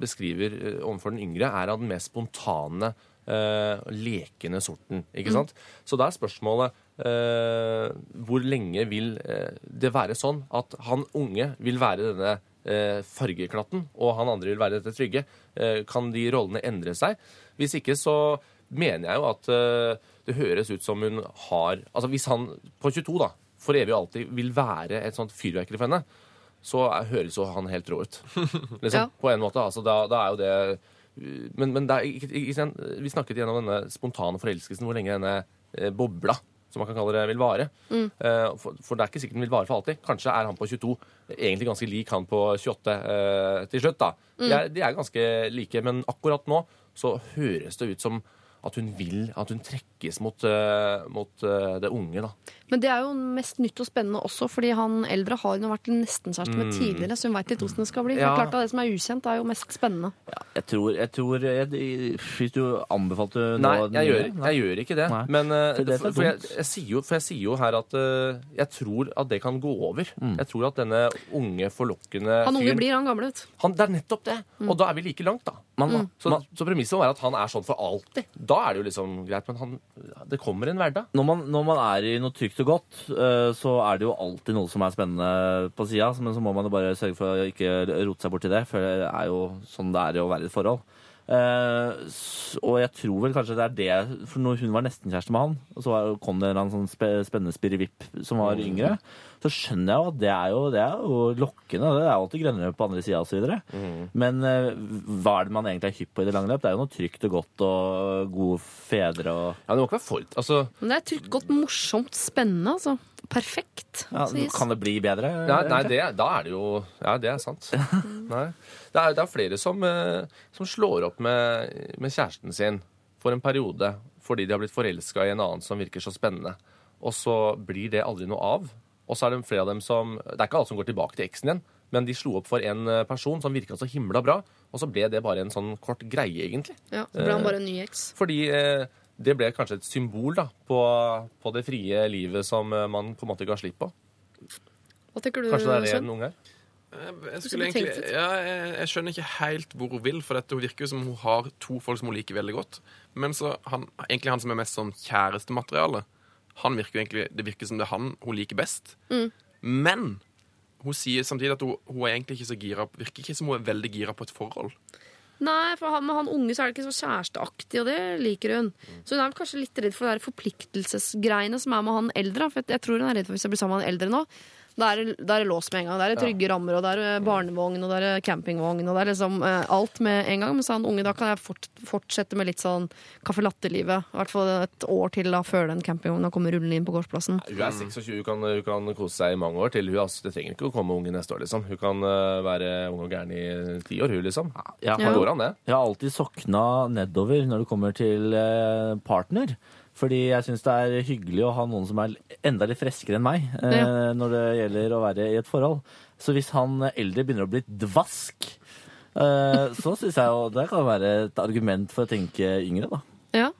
beskriver eh, overfor den yngre, er av den mer spontane, eh, lekende sorten. Ikke sant? Så da er spørsmålet hvor lenge vil det være sånn at han unge vil være denne fargeklatten, og han andre vil være dette trygge? Kan de rollene endre seg? Hvis ikke så mener jeg jo at det høres ut som hun har Altså hvis han på 22 da, for evig og alltid vil være et sånt fyrverkeri for henne, så er, høres jo han helt rå ut. Liksom, Ja. På en måte. Altså, da, da er jo det Men, men det er, ikke, ikke, vi snakket gjennom denne spontane forelskelsen, hvor lenge denne eh, bobla som man kan kalle det, vil vare. Eh, for, for det er ikke sikkert den vil vare for alltid. Kanskje er han på 22 egentlig ganske lik han på 28 eh, til slutt. da. De, er, de er ganske like, men akkurat nå så høres det ut som at hun vil, at hun trekkes mot, eh, mot eh, det unge, da. Men det er jo mest nytt og spennende også, fordi han eldre har hun vært nestenkjæreste med tidligere, så hun veit litt hvordan det skal bli. Ja. klart at Det som er ukjent, er jo mest spennende. Jeg tror, jeg tror jeg, Hvis du anbefalte Nei, jeg gjør, jeg gjør ikke det. Nei. Men eh, For det for, for, jeg, jeg, sier jo, for jeg sier jo her at jeg tror at det kan gå over. Jeg tror at denne unge, forlokkende Han unge fyren blir han gamle, vet du. Det er nettopp det! Og da er vi like langt, da. Man, Så, man, så premisset må være at han er sånn for alltid. Da er det jo liksom greit, men han, det kommer en hverdag. når, man, når man er i noe trygt og godt, eh, så er det jo alltid noe som er spennende på sida. Men så må man jo bare sørge for å ikke rote seg bort i det, for det er jo sånn det er å være i et forhold. Eh, og jeg tror vel kanskje det er det For når hun var nestenkjæreste med han, og så kom det en eller annen sånn spe, spennende spirrevipp som var yngre, så skjønner jeg jo at det er jo, det er jo lokkende. Det er alltid grønnere på andre sida osv. Men eh, hva er det man egentlig er hypp på i det lange løp? Det er jo noe trygt og godt og gode fedre og Ja, det må ikke være for Altså, Men det er trygt, godt, morsomt, spennende, altså. Perfekt. ja. Kan det bli bedre? Nei, nei det, da er det jo Ja, det er sant. Nei. Det, er, det er flere som, eh, som slår opp med, med kjæresten sin for en periode fordi de har blitt forelska i en annen som virker så spennende. Og så blir det aldri noe av. Og så er det flere av dem som Det er ikke alle som går tilbake til eksen igjen, men de slo opp for en eh, person som virka så himla bra, og så ble det bare en sånn kort greie, egentlig. Ja, så ble han bare en ny eks. Fordi eh, det ble kanskje et symbol da, på, på det frie livet som eh, man på en måte ga slipp på. Hva tenker du, Kanskje det er det en unge er? Jeg, jeg, egentlig, ja, jeg, jeg skjønner ikke helt hvor hun vil, for dette, hun virker jo som hun har to folk som hun liker veldig godt. Men så han, egentlig han som er mest sånn kjærestemateriale, han virker jo egentlig, det virker som det er han hun liker best. Mm. Men hun sier samtidig at hun, hun er egentlig ikke så gira, virker ikke som hun er veldig gira på et forhold. Nei, for han, med han unge så er det ikke så kjæresteaktig, og det liker hun. Så hun er kanskje litt redd for det der forpliktelsesgreiene som er med han eldre. For jeg tror hun er redd for hvis jeg blir sammen med han eldre nå. Da er, det- da er det låst med en gang. Det er trygge rammer, og det er barnevogn, og det er campingvogn, og det er liksom eh, alt med en gang. Mens han unge, da kan jeg fort, fortsette med litt sånn caffè latte-livet. I hvert fall et år til da, før den campingvogna kommer rullende inn på gårdsplassen. Hun er 26, hun kan, hun kan kose seg i mange år til. Hun altså, det trenger ikke å komme unge neste år, liksom. Hun kan uh, være ung og gæren i ti år, hun, liksom. Jeg har, går an, det. jeg har alltid sokna nedover når det kommer til uh, partner. Fordi jeg syns det er hyggelig å ha noen som er enda litt freskere enn meg eh, Ja. når det gjelder å være i et forhold. Så hvis han eldre begynner å bli dvask, eh, så syns jeg jo det kan være et argument for å tenke yngre, da. Ja.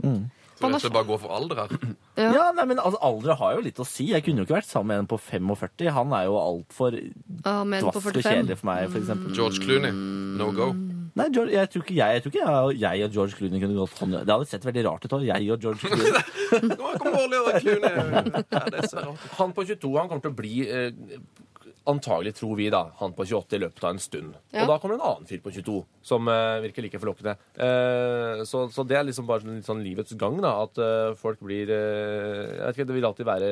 Så Han det bare gå for alder her. Ja. Ja, nei, men altså, Alder har jo litt å si. Jeg kunne jo ikke vært sammen med en på 45. Han er jo altfor Ja, dvask og kjedelig for meg, f.eks. George Clooney, no go. Nei, George, jeg tror ikke jeg, jeg, tror ikke jeg, jeg og George Clooney kunne gått hånd i hånd. Det hadde sett veldig rart ut. Jeg og George Clooney. Kom, kom, Clooney. Ja, det er så rart. Han på 22 han kommer til å bli eh, Antagelig tror vi da, han på 28 i løpet av en stund. Ja. Og da kommer det en annen fyr på 22 som eh, virker like forlokkende. Eh, så, så det er liksom bare sånn, litt sånn livets gang, da. At eh, folk blir eh, Jeg vet ikke, Det vil alltid være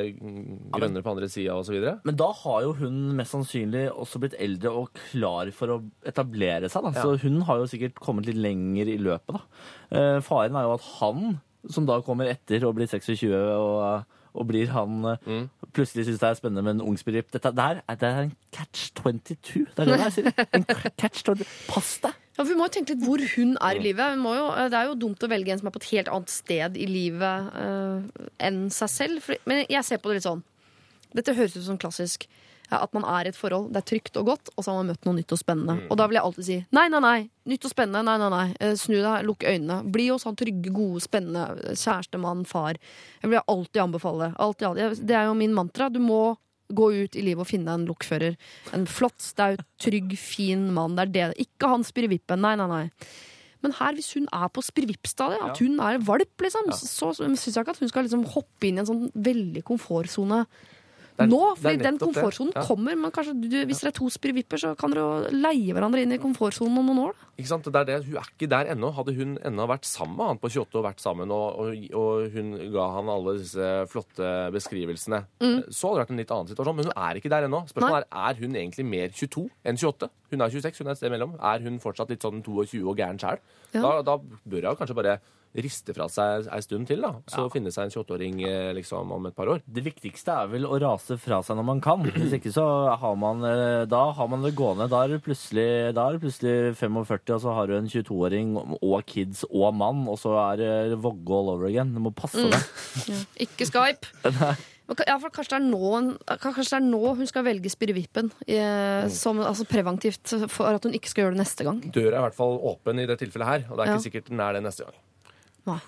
grønnere på andre sida osv. Men da har jo hun mest sannsynlig også blitt eldre og klar for å etablere seg. Da. Så hun har jo sikkert kommet litt lenger i løpet. Da. Eh, faren er jo at han, som da kommer etter og blir 26 og, og blir han mm. Plutselig syns det er spennende med en ung spirit. Dette der er, det er en catch 22. Det er det jeg sier. En catch 22. Pass deg! Ja, for Vi må jo tenke litt hvor hun er i livet. Hun må jo, det er jo dumt å velge en som er på et helt annet sted i livet uh, enn seg selv. For, men jeg ser på det litt sånn. Dette høres ut som klassisk. Ja, at man er i et forhold, det er trygt og godt, og så har man møtt noe nytt og spennende. Og da vil jeg alltid si nei, nei, nei. Nytt og spennende. Nei, nei, nei. Eh, Snu deg, lukk øynene. Bli hos han trygge, gode, spennende kjærestemann, far. Jeg vil alltid anbefale. Alltid, alltid. Det er jo min mantra. Du må gå ut i livet og finne en lokfører. En flott, staut, trygg, fin mann. Det er det. Ikke han spirrevippen. Nei, nei, nei. Men her, hvis hun er på spirrevippstadiet, at hun er valp, liksom, så, så syns jeg ikke at hun skal liksom hoppe inn i en sånn veldig komfortsone er- nå. Fordi den komfortsonen Ja. kommer. Men kanskje du, hvis dere er to spirrevipper, så kan dere jo leie hverandre inn i komfortsonen om noen år. Da. Ikke sant? Det er det. Hun er ikke der ennå. Hadde hun ennå vært sammen med han på 28 og vært sammen, og, og, og hun ga han alle disse flotte beskrivelsene, så hadde det vært en litt annen situasjon. Men hun er ikke der ennå. Spørsmålet er er hun egentlig mer 22 enn 28. Hun er 26, hun er et sted mellom. Er hun fortsatt litt sånn 22 og gæren sjæl? Ja. Da, da bør hun kanskje bare riste fra seg ei stund til, da. Så finne seg en 28-åring eh, liksom om et par år. Det viktigste er vel å rase fra seg når man kan. Hvis ikke så har man eh, Da har man det gående. Da er det plutselig, da er det plutselig 45, og så har du en 22-åring og kids og mann, og så er det Vågå all over again. Du må passe deg. Ikke Skype. Ja, for kanskje det, er nå, kanskje det er nå hun skal velge spirrevippen. eh, som- Altså preventivt, for at hun ikke skal gjøre det neste gang. Døra er i hvert fall åpen i det tilfellet her, og det er Ja. ikke sikkert den er det neste gang. Nei.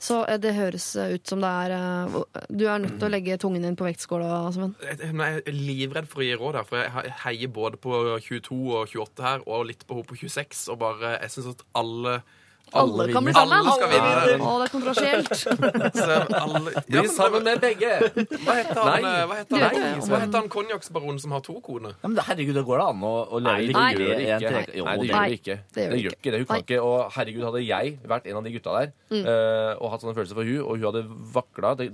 Så eh, det høres eh, ut som det er eh, Du er nødt til å legge tungen din på vektskåla, Sven. Men jeg er livredd for å gi råd her, for jeg heier både på 22 og 28 her, og litt på henne på 26, og bare Jeg syns at alle Alle kan bli sammen. Alle skal vinne. Å, det er kontroversielt. Så alle, ja, men- sammen med begge! Hva heter han, Nei. eh, hva heter han, hva heter han konjakksbaronen som har to koner? Ja, men herregud, det går da an å, å leve Nei, det gjør det i en ikke. Jo, Nei, det gjør det ikke. det gjør ikke det. Hun kan ikke. Og herregud, hadde jeg vært en av de gutta der eh, og hatt sånne følelser for hun, og hun hadde vakla Det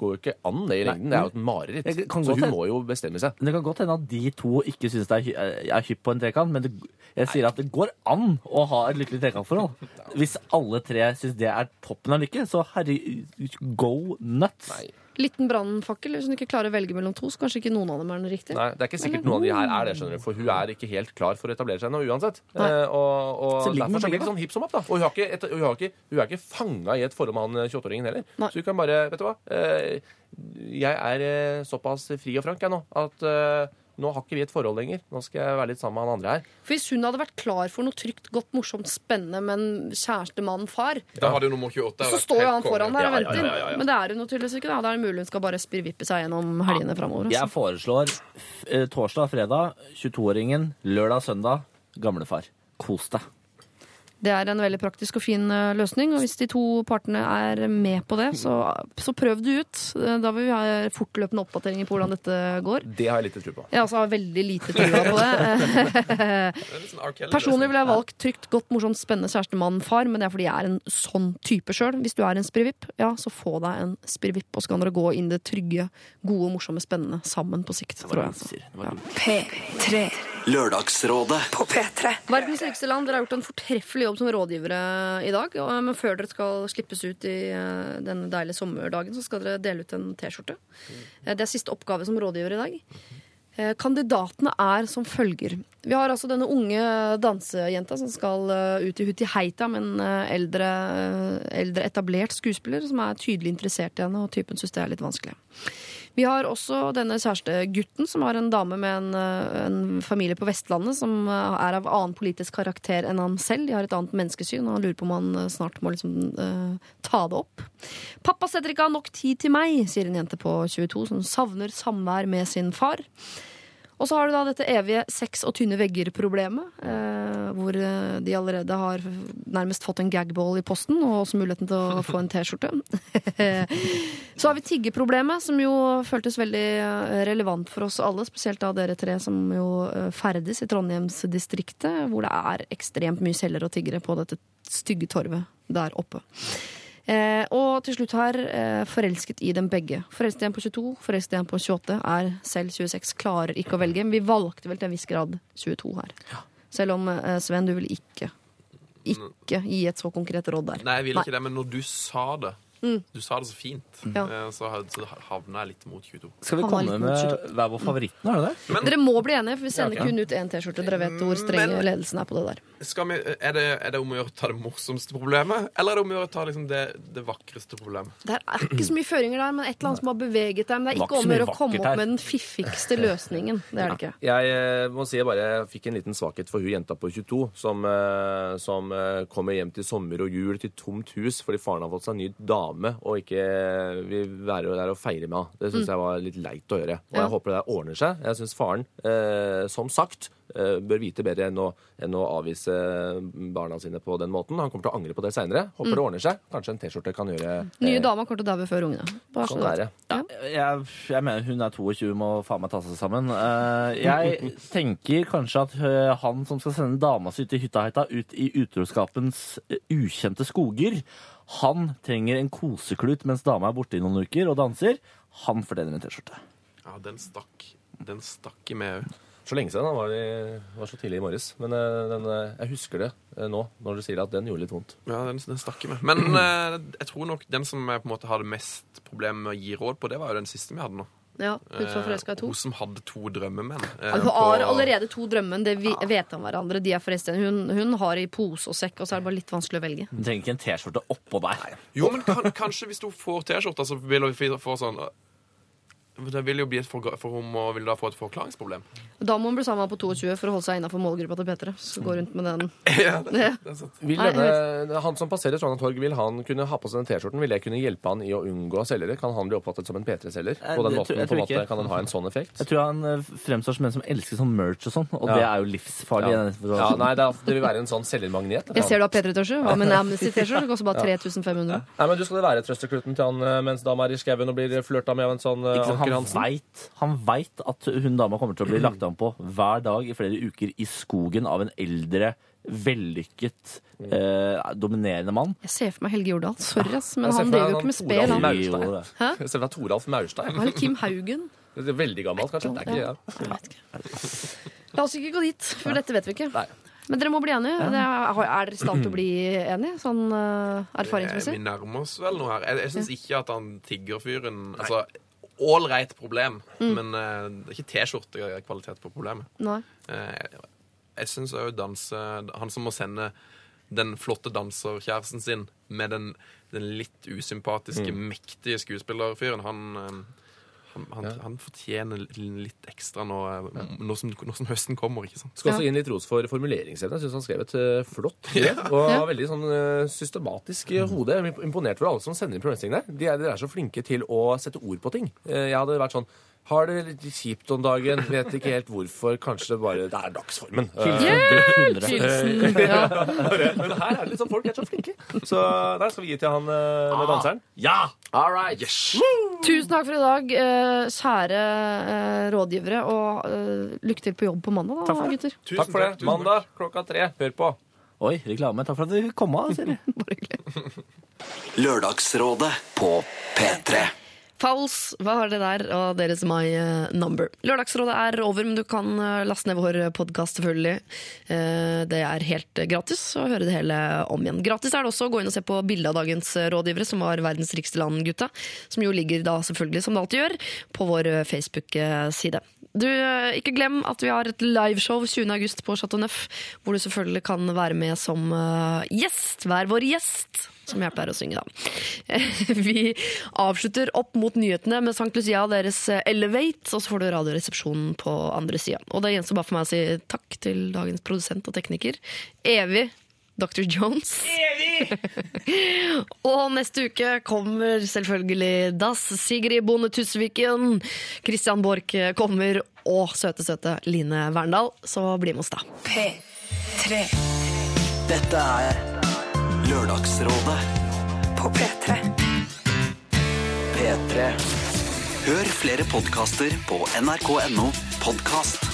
går jo ikke an, det i lengden. Det er jo et mareritt. Så hun må jo bestemme seg. Det kan godt hende at de to ikke syns det er, er hypp på en trekant, men det, jeg sier at det går an å ha et lykkelig trekantforhold. Hvis alle tre syns det er toppen av lykke, så herre go nuts. Nei. Liten brannfakkel. Hvis hun ikke klarer å velge mellom to, så kanskje ikke noen av dem er den riktige. Nei, Det er ikke sikkert noen av de her er det, skjønner du. For hun er ikke helt klar for å etablere seg ennå uansett. Nei. Eh, og og Så derfor så blir det sånn hipp som opp, da. Og hun, har ikke, et, hun, har ikke, hun er ikke fanga i et forhold med han eh, 28-åringen heller. Nei. Så hun kan bare Vet du hva. Eh, jeg er eh, såpass fri og frank jeg nå at eh, nå har ikke vi et forhold lenger. Nå skal jeg være litt sammen med han andre her. For Hvis hun hadde vært klar for noe trygt, godt, morsomt, spennende med en kjæreste, mann, far, Da hadde jo nummer 28 så står jo han foran der og Ja, ja, venter. ja, ja, ja. Men det er hun jo tydeligvis ikke. da Da er det mulig hun skal bare spirvippe seg gjennom helgene framover. Jeg Altså. foreslår eh, torsdag, fredag, 22-åringen, lørdag, søndag, gamlefar. Kos deg. Det er en veldig praktisk og fin eh, løsning. Og hvis de to partene er med på det, så, så prøv det ut. Eh, Da vil vi ha fortløpende oppdateringer på hvordan dette går. Det har jeg litt tro på. Jeg altså har veldig lite trua på det. Personlig ville jeg valgt trygt, godt, morsomt, spennende kjæreste, mann, far, men det er fordi jeg er en sånn type sjøl. Hvis du er en spirrevipp, ja, så få deg en spirrevipp, og så kan dere gå inn det trygge, gode, morsomme, spennende sammen på sikt. Tror jeg. altså. Sier. Det var lurt. P3 Lørdagsrådet på P3. Verdens rikeste land, dere har gjort en fortreffelig jobb som rådgivere i dag. Men før dere skal slippes ut i den deilige sommerdagen, så skal dere dele ut en T-skjorte. Eh, Det er siste oppgave som rådgiver i dag. Eh, Kandidatene er som følger. Vi har altså denne unge dansejenta som skal eh, ut i Hutti Heita med en eh, eldre, eh, eldre etablert skuespiller som er tydelig interessert i henne, og typen syns det er litt vanskelig. Vi har også denne kjærestegutten som har en dame med en, eh, en familie på Vestlandet som eh, er av annen politisk karakter enn han selv. De har et annet menneskesyn, og han lurer på om han eh, snart må liksom uh, ta det opp. Pappa setter ikke av nok tid til meg, sier en jente på 22 som savner samvær med sin far. Og så har du da dette evige sex og tynne vegger-problemet, eh, hvor eh, de allerede har nærmest fått en gagball i posten, og også muligheten til å få en T-skjorte. så har vi tiggeproblemet, som jo føltes veldig eh, relevant for oss alle, spesielt da dere tre som jo eh, ferdes i Trondheimsdistriktet, hvor det er ekstremt mye selgere og tiggere på dette stygge torvet der oppe. Eh, og til slutt her, eh, forelsket i dem begge. Forelsket i en på 22, forelsket i en på 28, er selv 26, klarer ikke å velge. Men vi valgte vel til en viss grad 22 her. Selv om eh, Sven, du vil ikke, ikke gi et så konkret råd der. Nei, jeg vil ikke det, men når du sa det Du sa det så fint, Ja. eh, så så havna jeg litt mot 22. Skal vi komme med hver vår favoritt nå, er det det? Men Dere må bli enige, for vi sender Ja, okay. kun ut én T-skjorte. Dere vet hvor streng Men- ledelsen er på det der. skal vi, er, det, er det om å gjøre å ta det morsomste problemet, eller er det om å gjøre å ta liksom det, det vakreste problemet? Det er ikke så mye føringer der, men et eller annet som har beveget deg. Men det er ikke om å gjøre å komme opp her. med den fiffigste løsningen. Det er det ikke. Jeg eh, må si jeg bare fikk en liten svakhet for hun jenta på 22 som, eh, som kommer hjem til sommer og jul til tomt hus fordi faren har fått seg ny dame og ikke vil være der og feire med henne. Det syns jeg var litt leit å gjøre. Og Mm. Ja. jeg håper det der ordner seg. Jeg syns faren, eh, som sagt, eh, bør vite bedre enn å, enn å avvise barna sine på den måten. Han kommer til å angre på det seinere. Håper det ordner seg. Kanskje en T-skjorte kan gjøre eh... Nye eh, dama kommer til å daue før ungene. Bare Sånn er det. Jeg, jeg mener hun er 22, må faen meg ta seg sammen. Uh, Jeg tenker kanskje at eh, han som skal sende dama si ut i hytta ut i utroskapens eh, ukjente skoger, han trenger en koseklut mens dama er borte i noen uker og danser. Han fortjener en T-skjorte. Ja, den stakk. Den stakk i meg òg. Så lenge siden. Den var, i, var så tidlig i morges. Men eh, den, eh, jeg husker det eh, nå, når du sier at den gjorde litt vondt. Ja, den, den stakk i meg. Men jeg tror nok den som jeg på en måte hadde mest problemer med å gi råd på, det var jo den siste vi hadde nå. Ja, ut fra forelska i Eh, to. Hun som hadde to drømmemenn. eh, Ja, hun på- har allerede to drømmemenn, Det vi vet om hverandre. De er forresten, hun, hun har i pose og sekk, og så er det bare litt vanskelig å velge. Hun trenger ikke en T-skjorte oppå der. Jo, men kan, kanskje hvis hun får T-skjorte, så vil hun få- få sånn det vil jo bli et for, for hun må, vil da få et forklaringsproblem. Da må hun bli sammen på 22 for å holde seg innafor målgruppa til P3. Så gå rundt med den. ja, det, det. Vil denne, han som passerer Trondheim Torg, vil han kunne ha på seg den T-skjorten? Vil det kunne hjelpe han i å unngå selgere? Kan han bli oppfattet som en P3-selger? Eh, På den måten, på en måte. Kan den ha en sånn effekt? Jeg tror han eh, fremstår som en som elsker sånn merch og sånn, og Ja. det er jo livsfarlig. i Ja. Ja, nei, det, er, det vil være en sånn selgermagnet. Jeg ser du har P3-T-skjorte. Hva med Amnesty-T-skjorte? Det koster bare 3500. Nei, men Du skal være trøstekluten til han eh, mens dama er i skauen og blir flørta med av en sånn eh? Anker Han Hansen? veit, han vet at hun dama kommer til å bli lagt an på hver dag i flere uker i skogen av en eldre, vellykket, eh, dominerende mann. Jeg ser for meg Helge Jordal. Sorry, ass, men han driver jo ikke med spel. Han. Jeg ser for meg Toralf Maurstein. Eller Kim Haugen. Det er veldig gammelt, kanskje. Det er ikke, ja. Jeg vet ikke. La oss ikke gå dit, for dette vet vi ikke. Nei. Men dere må bli enige. Er, er dere i stand til å bli enige, sånn uh, Eh, erfaringsmessig? Vi nærmer oss vel noe her. Jeg, jeg syns ikke at han tiggerfyren Altså, ålreit problem, Mm. men uh, det er ikke T-skjortekvalitet på problemet. Nei. Uh, jeg syns òg danse Han som må sende den flotte danserkjæresten sin med den, den litt usympatiske, Mm. mektige skuespillerfyren, han eh, han, han, han fortjener litt ekstra nå, ja. nå, som, nå som høsten kommer. ikke sant? Skal også inn litt ros for formuleringsevnen. Jeg syns han skrev et eh, flott brev. Og Ja. har veldig sånn eh, systematisk i hode. Er imponert over alle som sender inn problemstillinger. De, er- dere er så flinke til å sette ord på ting. Eh, Jeg hadde vært sånn har det litt kjipt om dagen, vet ikke helt hvorfor. Kanskje det bare Det er dagsformen. Eh, Hilsen. Ja. Men her er det sånn folk er så flinke. Så der skal vi gi til han eh, med danseren. Ja! All right. Tusen takk for i dag, eh, kjære eh, rådgivere. Og eh, lykke til på jobb på mandag, da, gutter. Takk for det. Mandag klokka tre. Hør på. Oi, reklame. Takk for at du kom av, Siri. Bare hyggelig. Lørdagsrådet på P3. Fouls, hva har det der? Og deres My eh, Number. Lørdagsrådet er over, men du kan eh, laste ned vår podkast, selvfølgelig. Eh, Det er helt eh, gratis å høre det hele om igjen. Gratis er det også å gå inn og se på bildet av dagens eh, rådgivere, som var verdens rikeste land, gutta. Som jo ligger da selvfølgelig, som det alltid gjør, på vår eh, Facebook-side. Du, eh, Ikke glem at vi har et liveshow 20. august på Chateau Neuf, hvor du selvfølgelig kan være med som eh, gjest. Vær vår gjest! Som jeg pleier å synge, da. Vi avslutter opp mot nyhetene med St. Lucia og deres eh, Elevate, og så får du Radioresepsjonen på andre sida. Og det gjenstår bare for meg å si takk til dagens produsent og tekniker. Evig Dr. Jones. Evig! og neste uke kommer selvfølgelig Das, Sigrid Bonde Tusviken, Christian Borch kommer, og søte, søte Line Verndal. Så bli med oss, da. P3 Dette er Lørdagsrådet på P3. P3. Hør flere podkaster på nrk.no podkast.